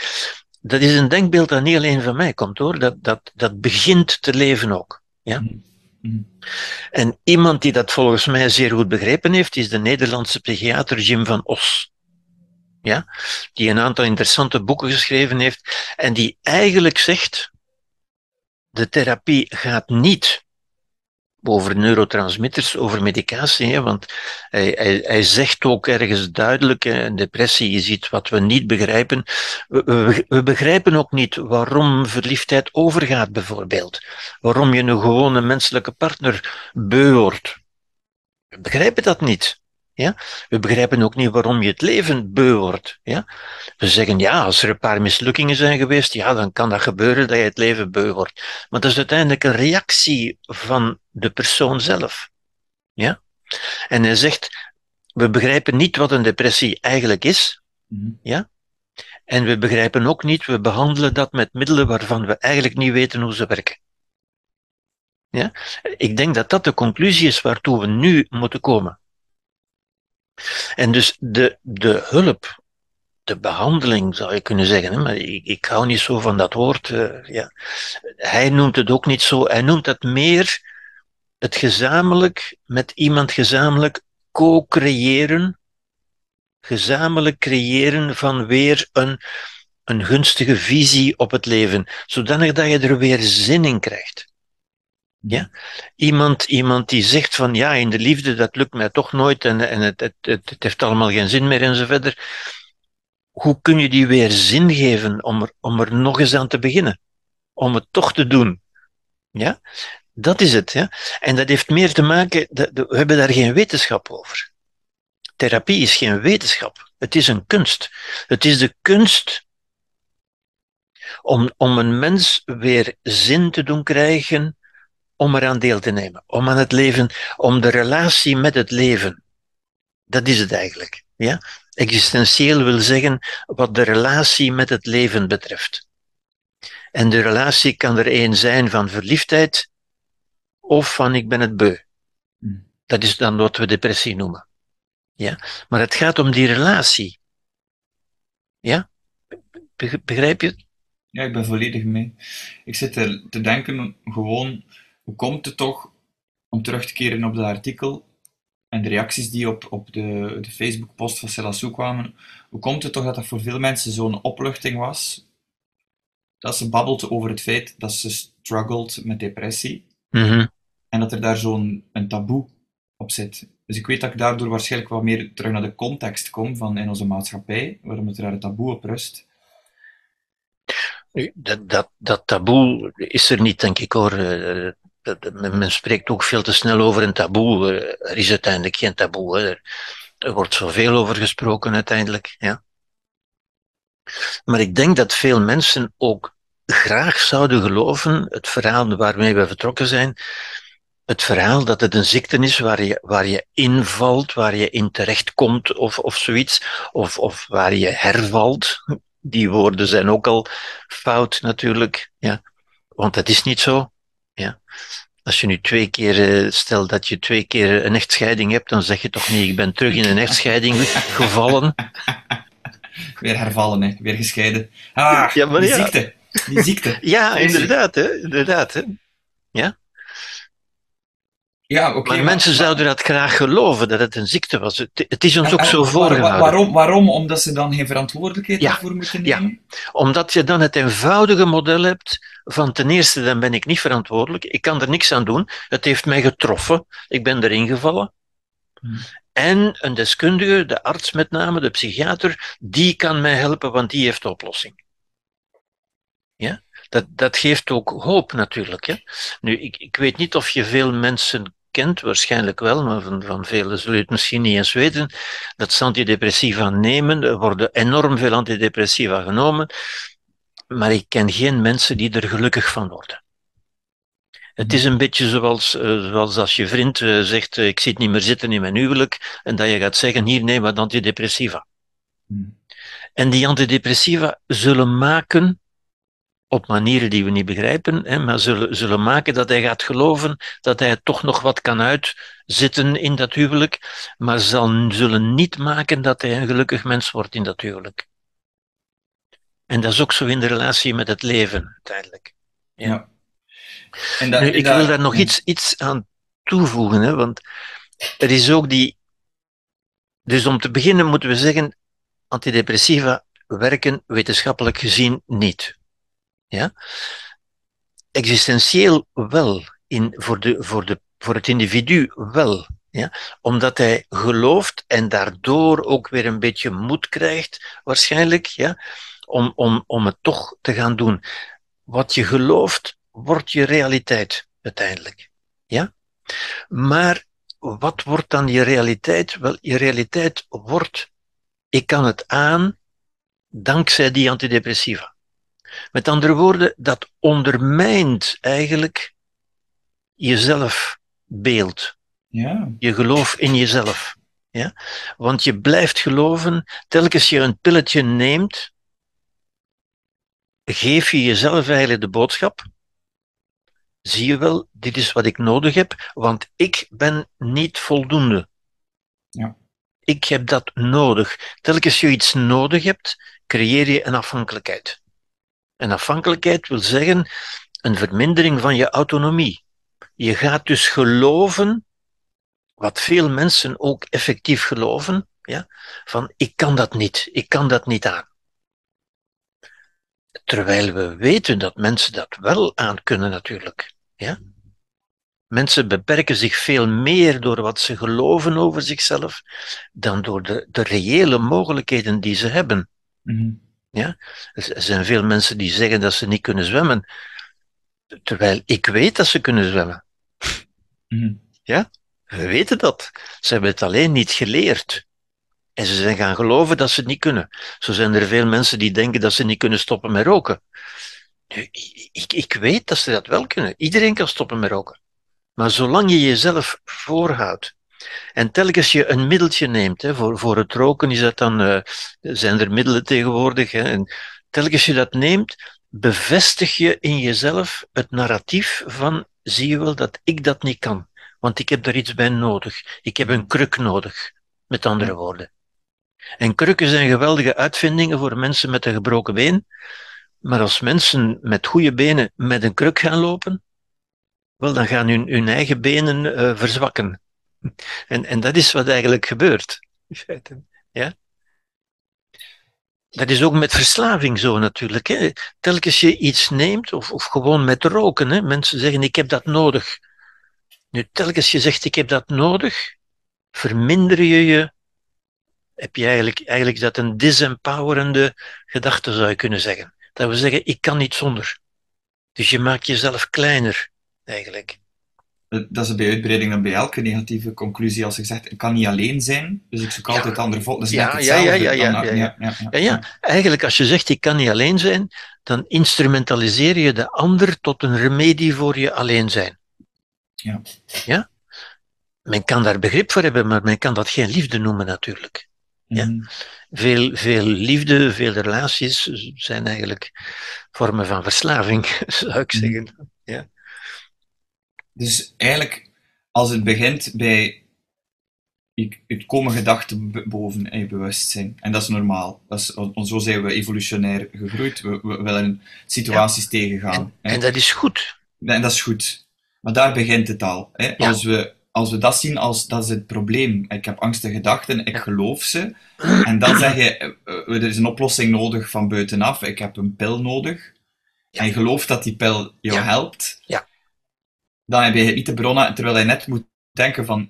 S2: Dat is een denkbeeld dat niet alleen van mij komt hoor, dat, dat, dat begint te leven ook. Ja? Mm-hmm. En iemand die dat volgens mij zeer goed begrepen heeft, is de Nederlandse psychiater Jim van Os. Ja? Die een aantal interessante boeken geschreven heeft en die eigenlijk zegt, de therapie gaat niet over neurotransmitters, over medicatie, hè, want hij, hij, hij zegt ook ergens duidelijk, hè, depressie is iets wat we niet begrijpen. We, we, we, begrijpen ook niet waarom verliefdheid overgaat, bijvoorbeeld. Waarom je een gewone menselijke partner beu wordt. We begrijpen dat niet. Ja? We begrijpen ook niet waarom je het leven beu wordt. Ja? We zeggen, ja, als er een paar mislukkingen zijn geweest, ja, dan kan dat gebeuren dat je het leven beu wordt. Maar dat is uiteindelijk een reactie van de persoon zelf. Ja? En hij zegt, we begrijpen niet wat een depressie eigenlijk is. Mhm. Ja? En we begrijpen ook niet, we behandelen dat met middelen waarvan we eigenlijk niet weten hoe ze werken. Ja? Ik denk dat dat de conclusie is waartoe we nu moeten komen. En dus de, de hulp, de behandeling zou je kunnen zeggen, hè, maar ik, ik hou niet zo van dat woord. Uh, ja. Hij noemt het ook niet zo, hij noemt het meer het gezamenlijk, met iemand gezamenlijk co-creëren, gezamenlijk creëren van weer een, een gunstige visie op het leven, zodanig dat je er weer zin in krijgt. Ja? Iemand, iemand die zegt van ja, in de liefde, dat lukt mij toch nooit en, en het, het, het, het heeft allemaal geen zin meer en zo verder. Hoe kun je die weer zin geven om er, om er nog eens aan te beginnen? Om het toch te doen. Ja? Dat is het. Ja? En dat heeft meer te maken, we hebben daar geen wetenschap over. Therapie is geen wetenschap. Het is een kunst. Het is de kunst om, om een mens weer zin te doen krijgen om eraan deel te nemen, om aan het leven, om de relatie met het leven. Dat is het eigenlijk. Ja? Existentieel wil zeggen wat de relatie met het leven betreft. En de relatie kan er één zijn van verliefdheid of van ik ben het beu. Dat is dan wat we depressie noemen. Ja? Maar het gaat om die relatie. Ja? Begrijp je het?
S1: Ja, ik ben volledig mee. Ik zit er te denken gewoon hoe komt het toch, om terug te keren op dat artikel en de reacties die op, op de, de Facebook-post van Selassou kwamen, hoe komt het toch dat dat voor veel mensen zo'n opluchting was? Dat ze babbelt over het feit dat ze struggled met depressie.
S2: Mhm.
S1: En dat er daar zo'n een taboe op zit. Dus ik weet dat ik daardoor waarschijnlijk wat meer terug naar de context kom van in onze maatschappij, waarom het er daar een taboe op rust.
S2: Dat, dat, dat taboe is er niet, denk ik hoor. Eh, men spreekt ook veel te snel over een taboe. Er is uiteindelijk geen taboe. Er, er wordt zoveel over gesproken uiteindelijk. Ja. Maar ik denk dat veel mensen ook graag zouden geloven, het verhaal waarmee we vertrokken zijn, het verhaal dat het een ziekte is waar je, waar je invalt, waar je in terechtkomt of, of zoiets, of, of waar je hervalt. Die woorden zijn ook al fout natuurlijk, ja. Want het is niet zo. Ja. Als je nu twee keer, uh, stel dat je twee keer een echtscheiding hebt, dan zeg je toch niet, ik ben terug in een echtscheiding gevallen.
S1: Weer hervallen, hè. weer gescheiden. Ah, ja, maar die ziekte. Die ziekte.
S2: ja, inderdaad, hè. inderdaad. Hè. Ja.
S1: Ja, oké.
S2: maar mensen zouden dat graag geloven, dat het een ziekte was. Het, het is ons ook zo
S1: waar-
S2: voorgehouden.
S1: waarom, waarom? Omdat ze dan geen verantwoordelijkheid
S2: Ja,
S1: daarvoor moeten
S2: ja.
S1: nemen?
S2: Omdat je dan het eenvoudige model hebt van ten eerste, dan ben ik niet verantwoordelijk, ik kan er niks aan doen, het heeft mij getroffen, ik ben erin gevallen.
S1: Hmm.
S2: En een deskundige, de arts met name, de psychiater, die kan mij helpen, want die heeft de oplossing. Ja? Dat, dat geeft ook hoop natuurlijk. Hè? Nu, ik, ik weet niet of je veel mensen kent, waarschijnlijk wel, maar van, van velen zullen het misschien niet eens weten, dat ze antidepressiva nemen. Er worden enorm veel antidepressiva genomen, maar ik ken geen mensen die er gelukkig van worden. Het is een beetje zoals, eh, zoals als je vriend eh, zegt, eh, ik zit niet meer zitten in mijn huwelijk, en dat je gaat zeggen, hier neem wat antidepressiva.
S1: Hmm.
S2: En die antidepressiva zullen maken, op manieren die we niet begrijpen, hè, maar zullen, zullen maken dat hij gaat geloven dat hij toch nog wat kan uitzitten in dat huwelijk, maar zal, zullen niet maken dat hij een gelukkig mens wordt in dat huwelijk. En dat is ook zo in de relatie met het leven, uiteindelijk. Ja.
S1: Ja. En dat-
S2: Nu, ik
S1: dat-
S2: wil daar nog
S1: ja.
S2: iets, iets aan toevoegen, hè, want er is ook die. Dus om te beginnen moeten we zeggen: antidepressiva werken wetenschappelijk gezien niet. Ja? Existentieel wel, in, voor, de, voor, de, voor het individu wel. Ja? Omdat hij gelooft en daardoor ook weer een beetje moed krijgt, waarschijnlijk, ja? om, om, om het toch te gaan doen. Wat je gelooft, wordt je realiteit uiteindelijk. Ja? Maar wat wordt dan je realiteit? Wel, je realiteit wordt, ik kan het aan dankzij die antidepressiva. Met andere woorden, dat ondermijnt eigenlijk je zelfbeeld,
S1: Ja.
S2: je geloof in jezelf. Ja? Want je blijft geloven, telkens je een pilletje neemt, geef je jezelf eigenlijk de boodschap. Zie je wel, dit is wat ik nodig heb, want ik ben niet voldoende.
S1: Ja.
S2: Ik heb dat nodig. Telkens je iets nodig hebt, creëer je een afhankelijkheid. Een afhankelijkheid wil zeggen een vermindering van je autonomie. Je gaat dus geloven, wat veel mensen ook effectief geloven, ja, van ik kan dat niet, ik kan dat niet aan. Terwijl we weten dat mensen dat wel aan kunnen natuurlijk. Ja? Mensen beperken zich veel meer door wat ze geloven over zichzelf dan door de, de reële mogelijkheden die ze hebben.
S1: Mhm.
S2: Er zijn veel mensen die zeggen dat ze niet kunnen zwemmen, terwijl ik weet dat ze kunnen zwemmen.
S1: Mhm.
S2: We weten dat. Ze hebben het alleen niet geleerd. En ze zijn gaan geloven dat ze het niet kunnen. Zo zijn er veel mensen die denken dat ze niet kunnen stoppen met roken. Nu, ik, ik weet dat ze dat wel kunnen. Iedereen kan stoppen met roken. Maar zolang je jezelf voorhoudt en telkens je een middeltje neemt, hè, voor, voor het roken is dat dan, eh, zijn er middelen tegenwoordig, hè, en telkens je dat neemt, bevestig je in jezelf het narratief van, zie je wel dat ik dat niet kan, want ik heb daar iets bij nodig. Ik heb een kruk nodig, met andere woorden. En krukken zijn geweldige uitvindingen voor mensen met een gebroken been, maar als mensen met goede benen met een kruk gaan lopen, wel, dan gaan hun, hun eigen benen eh, verzwakken. En, en dat is wat eigenlijk gebeurt. in feite. Ja? Dat is ook met verslaving zo natuurlijk. Hè. Telkens je iets neemt, of, of gewoon met roken, hè. mensen zeggen ik heb dat nodig. Nu, telkens je zegt ik heb dat nodig, verminder je je, heb je eigenlijk, eigenlijk dat een disempowerende gedachte zou je kunnen zeggen. Dat wil zeggen ik kan niet zonder. Dus je maakt jezelf kleiner, eigenlijk.
S1: Dat is bij uitbreiding dan bij elke negatieve conclusie. Als je zegt, ik kan niet alleen zijn, dus ik zoek
S2: Ja.
S1: altijd andere volk. Dat is
S2: Ja, ja, ja, ja, ja, ja.
S1: ja,
S2: Ja, ja, eigenlijk als je zegt ik kan niet alleen zijn, dan instrumentaliseer je de ander tot een remedie voor je alleen zijn.
S1: Ja.
S2: Ja? Men kan daar begrip voor hebben, maar men kan dat geen liefde noemen natuurlijk. Ja.
S1: Mhm.
S2: Veel, veel liefde, veel relaties zijn eigenlijk vormen van verslaving, zou ik
S1: Mhm.
S2: zeggen.
S1: Dus eigenlijk, als het begint bij het komen gedachten boven in je bewustzijn. En dat is normaal. Dat is, zo zijn we evolutionair gegroeid. We, we willen situaties tegengaan.
S2: En dat is goed.
S1: En dat is goed. Maar daar begint het al. Hè?
S2: Ja.
S1: Als we als we dat zien als dat is het probleem. Ik heb angstige gedachten, ik geloof ze. En dan zeg je, eh, eh, er is een oplossing nodig van buitenaf. Ik heb een pil nodig. En je gelooft dat die pil jou
S2: Ja.
S1: helpt.
S2: Ja.
S1: Dan heb je niet de bronnen, terwijl je net moet denken van,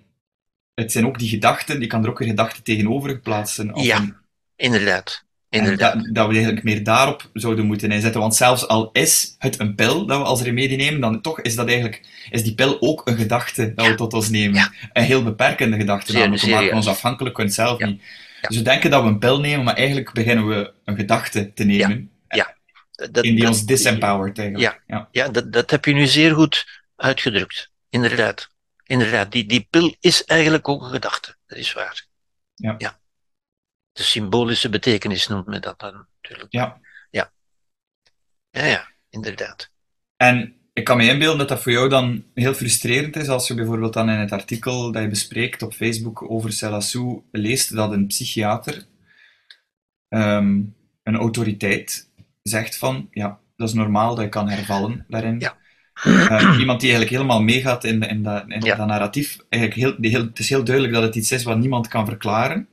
S1: het zijn ook die gedachten, je kan er ook weer gedachten tegenover plaatsen.
S2: Ja,
S1: een-
S2: Inderdaad. Inderdaad.
S1: dat, dat we eigenlijk meer daarop zouden moeten inzetten. Want zelfs al is het een pil dat we als remedie nemen, dan toch is dat eigenlijk, is die pil ook een gedachte dat we tot ons nemen.
S2: Ja.
S1: Een heel beperkende gedachte,
S2: Zeer-
S1: namelijk. We maken ons afhankelijk van zelf
S2: Ja.
S1: niet.
S2: Ja.
S1: Dus we denken dat we een pil nemen, maar eigenlijk beginnen we een gedachte te nemen.
S2: Dat-
S1: in die
S2: dat-
S1: ons disempowert eigenlijk. Ja.
S2: Ja, dat, dat heb je nu zeer goed uitgedrukt. Inderdaad. Inderdaad, die, die pil is eigenlijk ook een gedachte. Dat is waar.
S1: Ja.
S2: De symbolische betekenis noemt men dat dan natuurlijk.
S1: Ja.
S2: Ja, ja, ja inderdaad.
S1: En ik kan me inbeelden dat dat voor jou dan heel frustrerend is als je bijvoorbeeld dan in het artikel dat je bespreekt op Facebook over Selassou leest dat een psychiater, ehm, een autoriteit, zegt van, ja, dat is normaal dat je kan hervallen daarin.
S2: Ja.
S1: Eh, iemand die eigenlijk helemaal meegaat in, in, dat, in
S2: Ja.
S1: dat narratief. Eigenlijk heel, die heel, het is heel duidelijk dat het iets is wat niemand kan verklaren.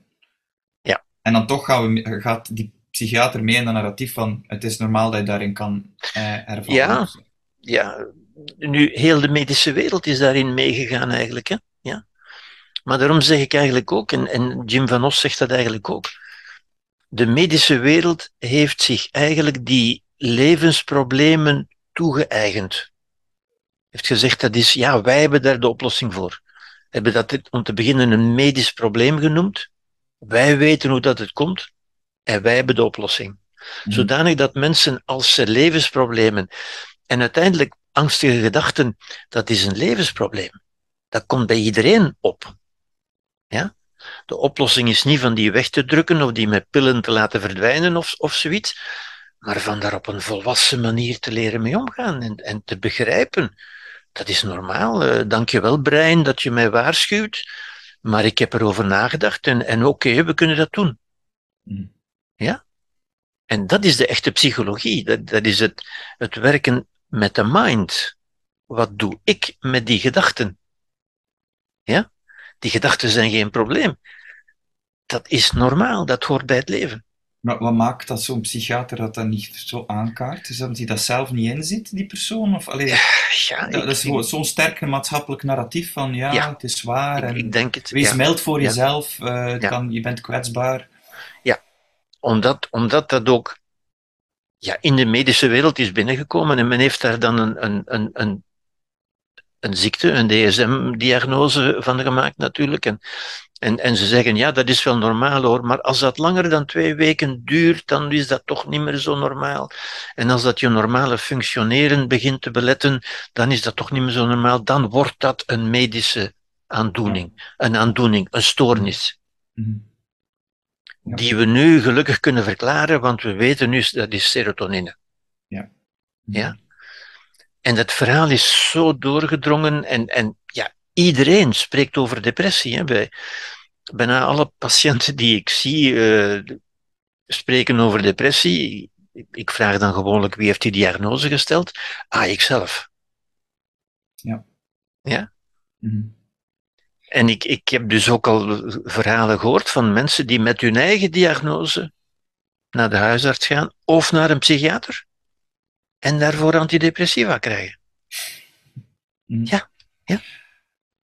S2: Ja.
S1: En dan toch gaan we, gaat die psychiater mee in dat narratief van het is normaal dat je daarin kan eh, hervallen.
S2: Ja. Ja, nu, heel de medische wereld is daarin meegegaan eigenlijk. Hè? Ja. Maar daarom zeg ik eigenlijk ook, en, en Jim van Os zegt dat eigenlijk ook, de medische wereld heeft zich eigenlijk die levensproblemen toegeëigend. Heeft gezegd, dat is, ja, wij hebben daar de oplossing voor. Hebben dat om te beginnen een medisch probleem genoemd. Wij weten hoe dat het komt en wij hebben de oplossing.
S1: Mhm.
S2: Zodanig dat mensen als ze levensproblemen en uiteindelijk angstige gedachten, dat is een levensprobleem. Dat komt bij iedereen op. Ja? De oplossing is niet van die weg te drukken of die met pillen te laten verdwijnen of, of zoiets, maar van daar op een volwassen manier te leren mee omgaan en, en te begrijpen. Dat is normaal. Eh, Dank je wel, brein, dat je mij waarschuwt, maar ik heb erover nagedacht en, en oké, we kunnen dat doen.
S1: Mhm.
S2: En dat is de echte psychologie. Dat, dat is het, het werken met de mind. Wat doe ik met die gedachten? Ja? Die gedachten zijn geen probleem. Dat is normaal, dat hoort bij het leven.
S1: Maar wat maakt dat zo'n psychiater dat dan niet zo aankaart? Is dat omdat hij dat zelf niet inziet, die persoon? Of, allee,
S2: Ja,
S1: dat, dat is gewoon zo'n sterk maatschappelijk narratief van ja,
S2: Ja.
S1: het is waar en
S2: ik denk het.
S1: wees
S2: ja.
S1: mild voor
S2: Ja.
S1: jezelf, eh,
S2: Ja.
S1: kan, je bent kwetsbaar.
S2: Omdat, omdat dat ook ja, in de medische wereld is binnengekomen en men heeft daar dan een, een, een, een, een ziekte, een DSM-diagnose van gemaakt natuurlijk. En, en, en ze zeggen, ja, dat is wel normaal hoor, maar als dat langer dan twee weken duurt, dan is dat toch niet meer zo normaal. En als dat je normale functioneren begint te beletten, dan is dat toch niet meer zo normaal. Dan wordt dat een medische aandoening, een aandoening, een stoornis.
S1: Ja.
S2: die we nu gelukkig kunnen verklaren, want we weten nu dat is serotonine. Ja. En dat verhaal is zo doorgedrongen en, en ja, iedereen spreekt over depressie. Hè. Bijna alle patiënten die ik zie eh, spreken over depressie. Ik, vraag dan gewoonlijk wie heeft die diagnose gesteld? Ah, ikzelf.
S1: Mhm.
S2: En ik, ik heb dus ook al verhalen gehoord van mensen die met hun eigen diagnose naar de huisarts gaan of naar een psychiater en daarvoor antidepressiva krijgen.
S1: Mhm.
S2: Ja, ja.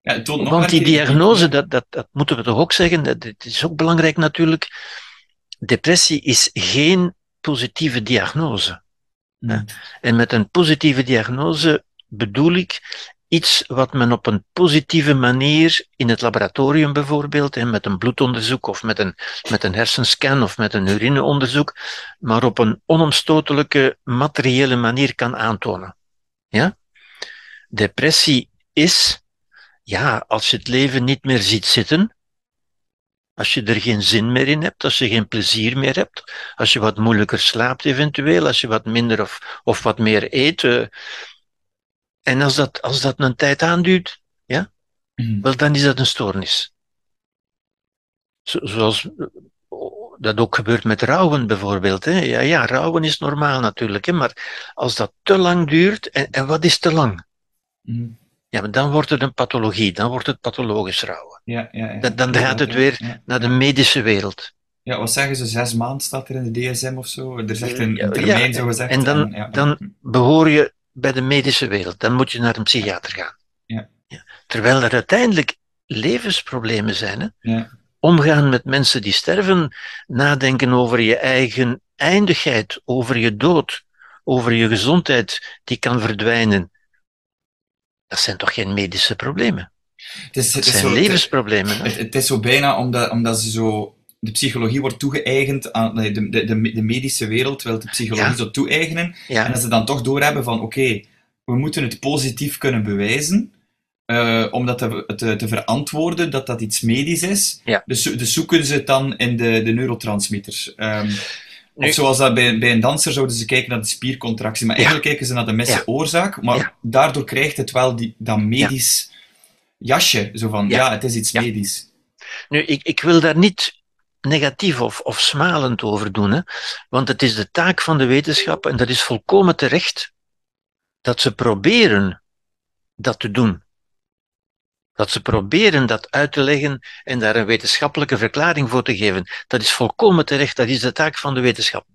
S1: Ja, het toont nog
S2: Want die diagnose, dat, dat, dat moeten we toch ook zeggen, dat, het is ook belangrijk natuurlijk. Depressie is geen positieve diagnose.
S1: Mhm.
S2: En met een positieve diagnose bedoel ik iets wat men op een positieve manier in het laboratorium bijvoorbeeld, hè, met een bloedonderzoek of met een, met een hersenscan of met een urineonderzoek, maar op een onomstotelijke materiële manier kan aantonen. Ja? Depressie is, ja, als je het leven niet meer ziet zitten, als je er geen zin meer in hebt, als je geen plezier meer hebt, als je wat moeilijker slaapt eventueel, als je wat minder of, of wat meer eet. eh, en als dat, als dat een tijd aanduurt,
S1: Mhm.
S2: wel, dan is dat een stoornis. Zo- zoals eh, dat ook gebeurt met rouwen bijvoorbeeld. Hè. Ja, ja, rouwen is normaal natuurlijk, hè, maar als dat te lang duurt, en, en wat is te lang?
S1: Mhm.
S2: Ja, maar dan wordt het een pathologie, dan wordt het pathologisch rouwen.
S1: Ja, ja, ja.
S2: Dan, dan gaat het weer naar de medische wereld.
S1: Ja, wat zeggen ze? Zes maanden staat er in de DSM of zo? Er is echt een, termijn, zo gezegd.
S2: en dan-
S1: ja.
S2: dan- Behoor je bij de medische wereld, dan moet je naar een psychiater gaan.
S1: Ja.
S2: Terwijl er uiteindelijk levensproblemen zijn. Hè?
S1: Ja.
S2: Omgaan met mensen die sterven, nadenken over je eigen eindigheid, over je dood, over je gezondheid die kan verdwijnen. Dat zijn toch geen medische problemen?
S1: Het is, het is
S2: zijn
S1: zo,
S2: levensproblemen.
S1: Het, het is zo bijna omdat, omdat ze zo. De psychologie wordt toegeëigend aan de, de, de, de medische wereld, wil de psychologie
S2: Ja.
S1: zo toe-eigenen. En dat ze dan toch doorhebben van: oké, we moeten het positief kunnen bewijzen. eh, om dat te, te, te verantwoorden dat dat iets medisch is.
S2: Ja.
S1: Dus, zo- dus zoeken ze het dan in de, de neurotransmitters. Ehm,
S2: Nu-
S1: of zoals dat bij, bij een danser zouden ze kijken naar de spiercontractie. Maar
S2: Ja.
S1: eigenlijk kijken ze naar de misse
S2: Ja.
S1: oorzaak. Maar daardoor krijgt het wel die, dat medisch jasje. Zo van, ja, het is iets medisch.
S2: Nu, ik, ik wil daar niet negatief of, of smalend over doen, hè? want het is de taak van de wetenschap, en dat is volkomen terecht, dat ze proberen dat te doen. Dat ze proberen dat uit te leggen en daar een wetenschappelijke verklaring voor te geven. Dat is volkomen terecht, dat is de taak van de wetenschap.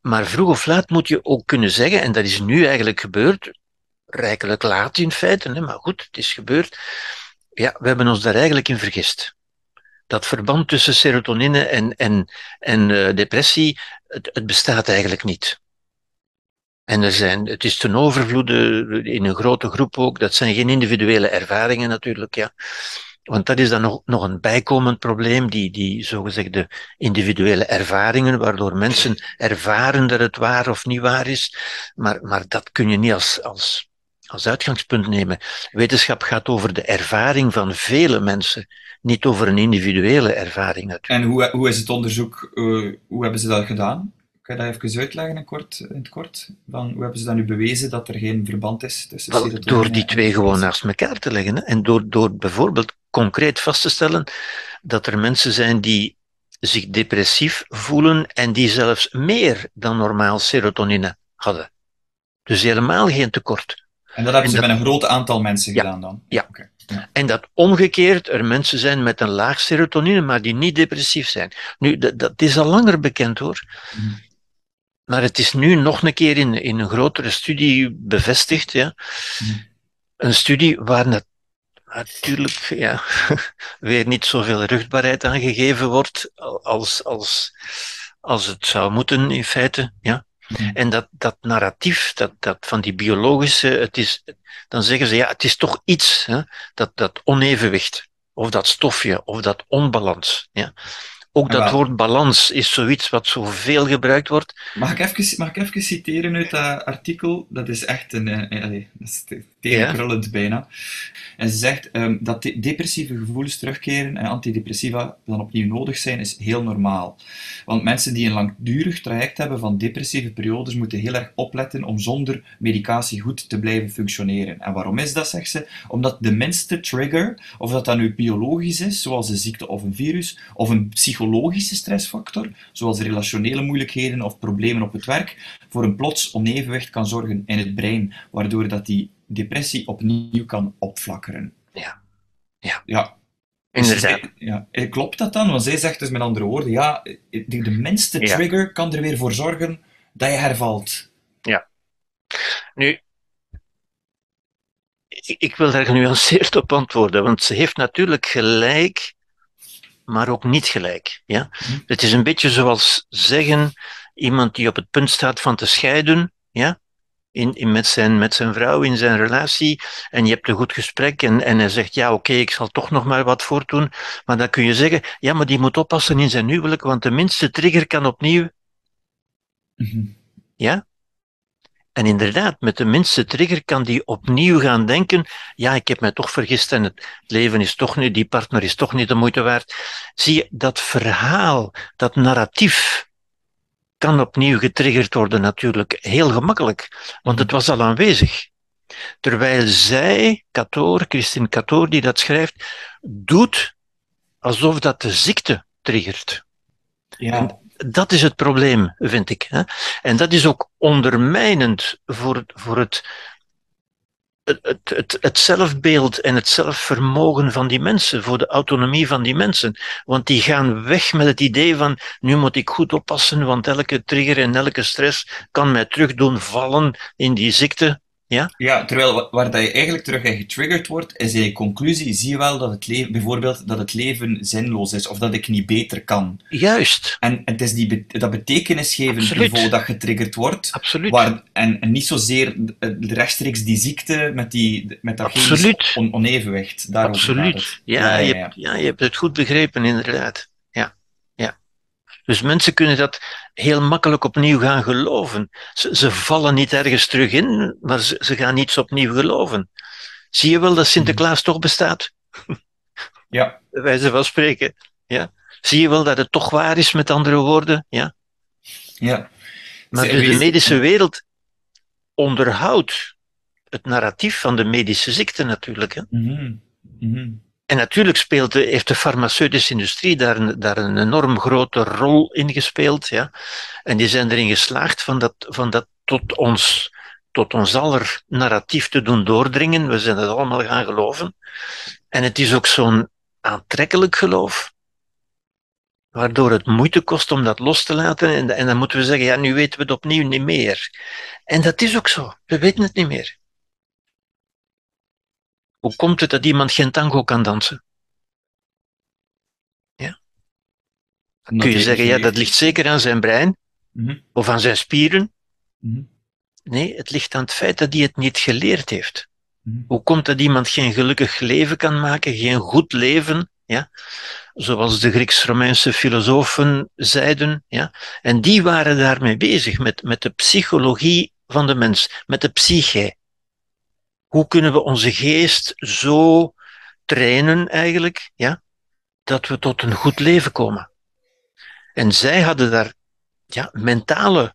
S2: Maar vroeg of laat moet je ook kunnen zeggen, en dat is nu eigenlijk gebeurd, rijkelijk laat in feite, maar goed, het is gebeurd. Ja, we hebben ons daar eigenlijk in vergist dat verband tussen serotonine en, en, en eh, depressie, het bestaat eigenlijk niet. En er zijn, het is ten overvloede in een grote groep ook. Dat zijn geen individuele ervaringen natuurlijk, ja. Want dat is dan nog, nog een bijkomend probleem, die, die zogezegde individuele ervaringen, waardoor mensen ervaren dat het waar of niet waar is. Maar, maar dat kun je niet als, als, als uitgangspunt nemen. Wetenschap gaat over de ervaring van vele mensen, niet over een individuele ervaring natuurlijk.
S1: En hoe, hoe is het onderzoek, eh, hoe hebben ze dat gedaan? Kan je dat even uitleggen in, kort, in het kort? Van, hoe hebben ze dat nu bewezen dat er geen verband is tussen
S2: Wel,
S1: serotonine
S2: door die twee gewoon naast elkaar te leggen. Hè? En door, door bijvoorbeeld concreet vast te stellen dat er mensen zijn die zich depressief voelen en die zelfs meer dan normaal serotonine hadden. Dus helemaal geen tekort.
S1: En dat hebben
S2: en
S1: ze
S2: dat-
S1: met een groot aantal mensen
S2: Ja.
S1: gedaan dan?
S2: Ja.
S1: Oké.
S2: En dat omgekeerd er mensen zijn met een laag serotonine, maar die niet depressief zijn. Nu, dat, dat is al langer bekend hoor.
S1: Mhm.
S2: Maar het is nu nog een keer in, in een grotere studie bevestigd. Ja.
S1: Mhm.
S2: Een studie waar nat- natuurlijk ja, weer niet zoveel rugbaarheid aan gegeven wordt als, als, als het zou moeten in feite. Ja.
S1: Mhm.
S2: En dat, dat narratief, dat, dat van die biologische, het is, dan zeggen ze ja, het is toch iets, hè, dat, dat onevenwicht, of dat stofje, of dat onbalans. Ja. Ook dat woord balans is zoiets wat zoveel gebruikt wordt.
S1: Mag ik, even, mag ik even citeren uit dat artikel? Dat is echt een, eh, eh, allee, dat tegenkrullend bijna. En ze zegt ehm, dat de- depressieve gevoelens terugkeren en antidepressiva dan opnieuw nodig zijn, is heel normaal. Want mensen die een langdurig traject hebben van depressieve periodes moeten heel erg opletten om zonder medicatie goed te blijven functioneren. En waarom is dat, zegt ze? Omdat de minste trigger, of dat dan nu biologisch is, zoals een ziekte of een virus, of een psychologische stressfactor, zoals relationele moeilijkheden of problemen op het werk, voor een plots onevenwicht kan zorgen in het brein, waardoor dat die depressie opnieuw kan opflakkeren.
S2: Ja. Ja.
S1: Ja. Dus
S2: Inderdaad.
S1: ja. Eh, Klopt dat dan? Want zij zegt dus met andere woorden, ja, de, de minste
S2: Ja.
S1: trigger kan er weer voor zorgen dat je hervalt.
S2: Nu, ik, wil daar genuanceerd op antwoorden, want ze heeft natuurlijk gelijk, maar ook niet gelijk. Ja?
S1: Hm.
S2: Het is een beetje zoals zeggen, iemand die op het punt staat van te scheiden, ja? In, in met, zijn, met zijn vrouw in zijn relatie, en je hebt een goed gesprek, en, en hij zegt, ja oké, ik zal toch nog maar wat voortdoen, maar dan kun je zeggen, ja, maar die moet oppassen in zijn huwelijk, want de minste trigger kan opnieuw
S1: Mhm.
S2: ja? En inderdaad, met de minste trigger kan die opnieuw gaan denken, ja, ik heb mij toch vergist en het leven is toch niet, die partner is toch niet de moeite waard. Zie je, dat verhaal, dat narratief, kan opnieuw getriggerd worden natuurlijk heel gemakkelijk, want het was al aanwezig. Terwijl zij, Katoor, Christine Katoor, die dat schrijft, doet alsof dat de ziekte triggert.
S1: Ja.
S2: Dat is het probleem, vind ik. Hè? En dat is ook ondermijnend voor, voor het het, zelfbeeld en het zelfvermogen van die mensen, voor de autonomie van die mensen. Want die gaan weg met het idee van, nu moet ik goed oppassen, want elke trigger en elke stress kan mij terug doen vallen in die ziekte. Ja?
S1: ja, terwijl waar dat je eigenlijk terug in getriggerd wordt, is in je conclusie, zie je wel dat het leven, bijvoorbeeld, dat het leven zinloos is, of dat ik niet beter kan.
S2: Juist.
S1: En het is die, dat betekenisgevend niveau dat getriggerd wordt,
S2: Absoluut.
S1: Waar, en, en niet zozeer rechtstreeks die ziekte met, die, met dat
S2: Absoluut.
S1: On, onevenwicht. Daarover
S2: Absoluut. Ja, ja, ja, je hebt, ja, je hebt het goed begrepen, inderdaad. Dus mensen kunnen dat heel makkelijk opnieuw gaan geloven. Ze, ze vallen niet ergens terug in, maar ze, ze, gaan iets opnieuw geloven. Zie je wel dat Sinterklaas toch bestaat?
S1: Ja.
S2: Bij wijze van spreken. Ja. Zie je wel dat het toch waar is, met andere woorden? Ja.
S1: Ja.
S2: Maar dus de medische wereld onderhoudt het narratief van de medische ziekte natuurlijk. Hè?
S1: Mm -hmm. Mm -hmm.
S2: En natuurlijk speelt de, heeft de farmaceutische industrie daar een, daar een enorm grote rol in gespeeld. Ja? En die zijn erin geslaagd van dat, van dat tot, ons, tot ons aller narratief te doen doordringen. We zijn het allemaal gaan geloven. En het is ook zo'n aantrekkelijk geloof, waardoor het moeite kost om dat los te laten. En, en dan moeten we zeggen, ja, nu weten we het opnieuw niet meer. En dat is ook zo. We weten het niet meer. Hoe komt het dat iemand geen tango kan dansen? Ja. Dan kun je zeggen, ja, dat ligt zeker aan zijn brein
S1: mm -hmm.
S2: of aan zijn spieren.
S1: Mm -hmm.
S2: Nee, het ligt aan het feit dat hij het niet geleerd heeft.
S1: Mm -hmm.
S2: Hoe komt dat iemand geen gelukkig leven kan maken, geen goed leven? Ja? Zoals de Grieks-Romeinse filosofen zeiden. Ja? En die waren daarmee bezig, met, met de psychologie van de mens, met de psyche. Hoe kunnen we onze geest zo trainen eigenlijk, ja, dat we tot een goed leven komen? En zij hadden daar ja, mentale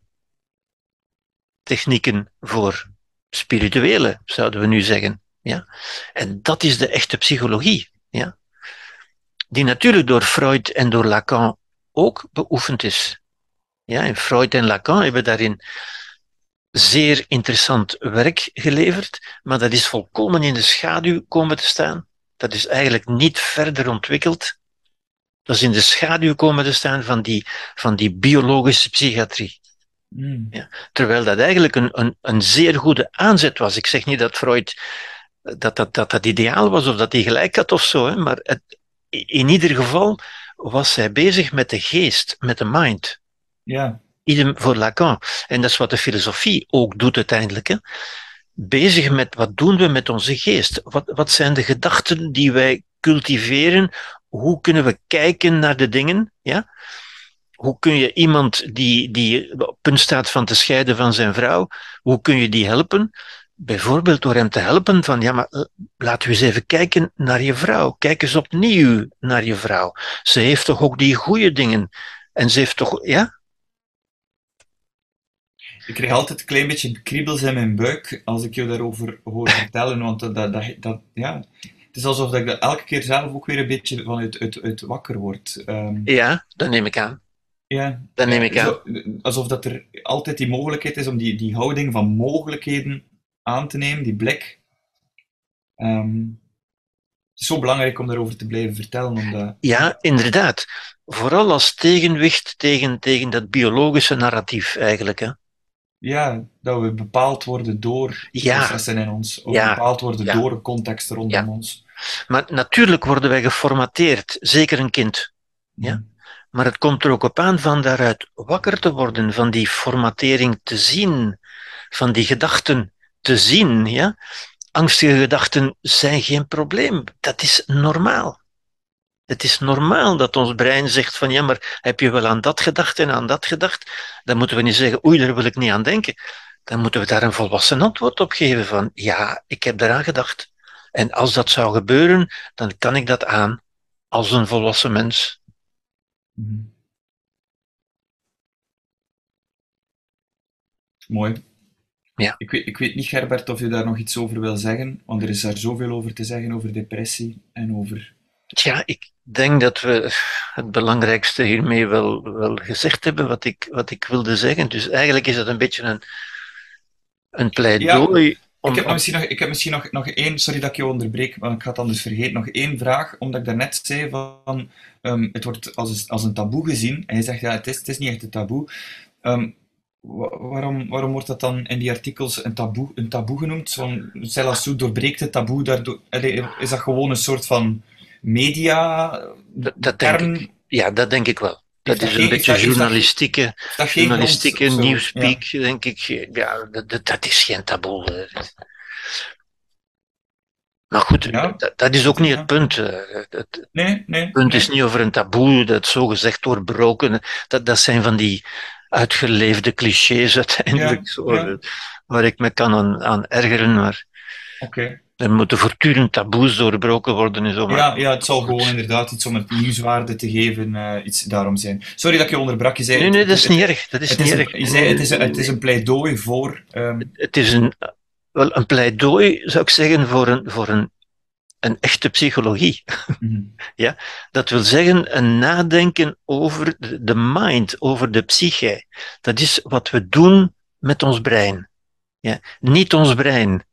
S2: technieken voor, spirituele, zouden we nu zeggen. Ja? En dat is de echte psychologie, ja? die natuurlijk door Freud en door Lacan ook beoefend is. Ja, en Freud en Lacan hebben daarin zeer interessant werk geleverd, maar dat is volkomen in de schaduw komen te staan. Dat is eigenlijk niet verder ontwikkeld. Dat is in de schaduw komen te staan van die, van die biologische psychiatrie.
S1: Mm.
S2: Ja, terwijl dat eigenlijk een, een, een zeer goede aanzet was. Ik zeg niet dat Freud dat dat, dat, dat ideaal was of dat hij gelijk had of zo, hè, maar het, in ieder geval was hij bezig met de geest, met de mind.
S1: Ja.
S2: Idem voor Lacan. En dat is wat de filosofie ook doet uiteindelijk. Hè. Bezig met wat doen we met onze geest? Wat, wat zijn de gedachten die wij cultiveren? Hoe kunnen we kijken naar de dingen? Ja? Hoe kun je iemand die, die op punt staat van te scheiden van zijn vrouw, hoe kun je die helpen? Bijvoorbeeld door hem te helpen van, ja, maar laten we eens even kijken naar je vrouw. Kijk eens opnieuw naar je vrouw. Ze heeft toch ook die goede dingen. En ze heeft toch, ja,
S1: ik krijg altijd een klein beetje kriebels in mijn buik als ik jou daarover hoor vertellen, want dat, dat, dat, ja, het is alsof ik dat elke keer zelf ook weer een beetje vanuit uit, uit wakker word. Um,
S2: ja, dat neem ik aan.
S1: Ja,
S2: dat neem ik aan.
S1: Alsof dat er altijd die mogelijkheid is om die, die houding van mogelijkheden aan te nemen, die blik. Um, het is zo belangrijk om daarover te blijven vertellen. Omdat...
S2: Ja, inderdaad. Vooral als tegenwicht tegen, tegen dat biologische narratief eigenlijk. Hè?
S1: Ja, dat we bepaald worden door
S2: ja.
S1: processen in ons. Of
S2: ja.
S1: bepaald worden
S2: ja.
S1: door de context rondom ons.
S2: Maar natuurlijk worden wij geformateerd, zeker een kind. Ja? Maar het komt er ook op aan van daaruit wakker te worden, van die formatering te zien, van die gedachten te zien. Ja? Angstige gedachten zijn geen probleem, dat is normaal. Het is normaal dat ons brein zegt van ja, maar heb je wel aan dat gedacht en aan dat gedacht? Dan moeten we niet zeggen, oei, daar wil ik niet aan denken. Dan moeten we daar een volwassen antwoord op geven van ja, ik heb daaraan gedacht. En als dat zou gebeuren, dan kan ik dat aan als een volwassen mens.
S1: Mm. Mooi.
S2: Ja.
S1: Ik, weet, ik weet niet, Gerbert, of je daar nog iets over wil zeggen, want er is daar zoveel over te zeggen, over depressie en over
S2: Tja, ik denk dat we het belangrijkste hiermee wel, wel gezegd hebben, wat ik, wat ik wilde zeggen. Dus eigenlijk is het een beetje een, een pleidooi
S1: ik, heb misschien nog, ik heb misschien nog, nog één, sorry dat ik je onderbreek, maar ik ga het anders vergeten. Nog één vraag, omdat ik daarnet zei van um, het wordt als, als een taboe gezien. En je zegt ja, het is, het is niet echt een taboe. Um, waarom, waarom wordt dat dan in die artikels een taboe, een taboe genoemd? Zo'n Celassou doorbreekt het taboe, daardoor, is dat gewoon een soort van media
S2: dat, dat denk ik, Ja, dat denk ik wel. Dat is een beetje journalistieke, journalistieke nieuwspeak, ja. denk ik. Ja, dat, dat, is geen taboe. Maar goed, ja. dat, dat, is ook niet het punt. Het,
S1: nee, nee,
S2: het punt
S1: nee.
S2: is niet over een taboe dat zogezegd doorbroken. Dat, dat zijn van die uitgeleefde clichés uiteindelijk, ja, zo, waar ik me kan aan, aan ergeren. Maar
S1: okay.
S2: Er moeten voortdurend taboes doorbroken worden. En zo, maar...
S1: ja, ja, het zal gewoon inderdaad iets om het nieuwswaarde te geven, uh, iets daarom zijn. Sorry dat ik je onderbrak. Je zei,
S2: nee, nee, dat is niet erg. Dat is
S1: het
S2: niet
S1: is
S2: erg.
S1: Een, je zei, het, is een, het is een pleidooi voor. Um...
S2: Het is een, wel, een pleidooi, zou ik zeggen, voor een, voor een een echte psychologie. Mm-hmm. ja? Dat wil zeggen een nadenken over de mind, over de psyche. Dat is wat we doen met ons brein. Ja? Niet ons brein.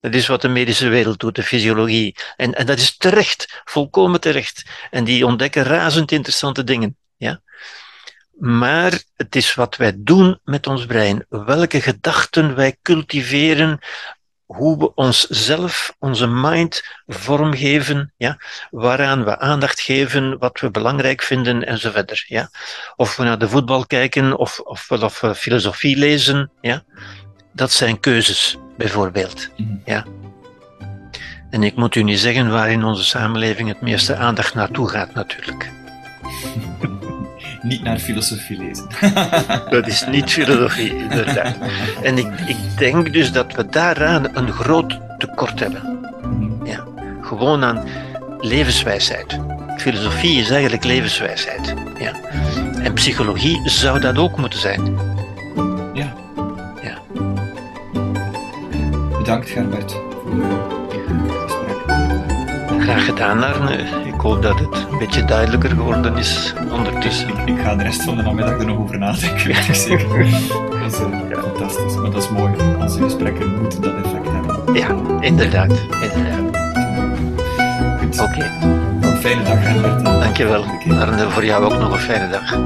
S2: Dat is wat de medische wereld doet, de fysiologie. En, en dat is terecht, volkomen terecht. En die ontdekken razend interessante dingen. Ja? Maar het is wat wij doen met ons brein. Welke gedachten wij cultiveren, hoe we onszelf, onze mind vormgeven, ja, waaraan we aandacht geven, wat we belangrijk vinden en zo verder. Ja. Of we naar de voetbal kijken of, of, of we filosofie lezen, ja. dat zijn keuzes, bijvoorbeeld.
S1: Mm.
S2: Ja. En ik moet u niet zeggen waar in onze samenleving het meeste aandacht naartoe gaat, natuurlijk.
S1: niet naar filosofie lezen.
S2: dat is niet filosofie, inderdaad. En ik, ik denk dus dat we daaraan een groot tekort hebben. Ja. Gewoon aan levenswijsheid. Filosofie is eigenlijk levenswijsheid. Ja. En psychologie zou dat ook moeten zijn.
S1: Bedankt, Gerbert, voor het gesprek.
S2: Graag gedaan, Arne. Ik hoop dat het een beetje duidelijker geworden is ondertussen.
S1: Ik, ik ga de rest van de namiddag er nog over nadenken, weet ik zeker. Dat is uh, ja. fantastisch, maar dat is mooi. Onze gesprekken moeten dat effect hebben.
S2: Ja, inderdaad. inderdaad. Oké.
S1: Okay. Een fijne dag, Gerbert.
S2: Dankjewel. Arne, voor jou ook nog een fijne dag.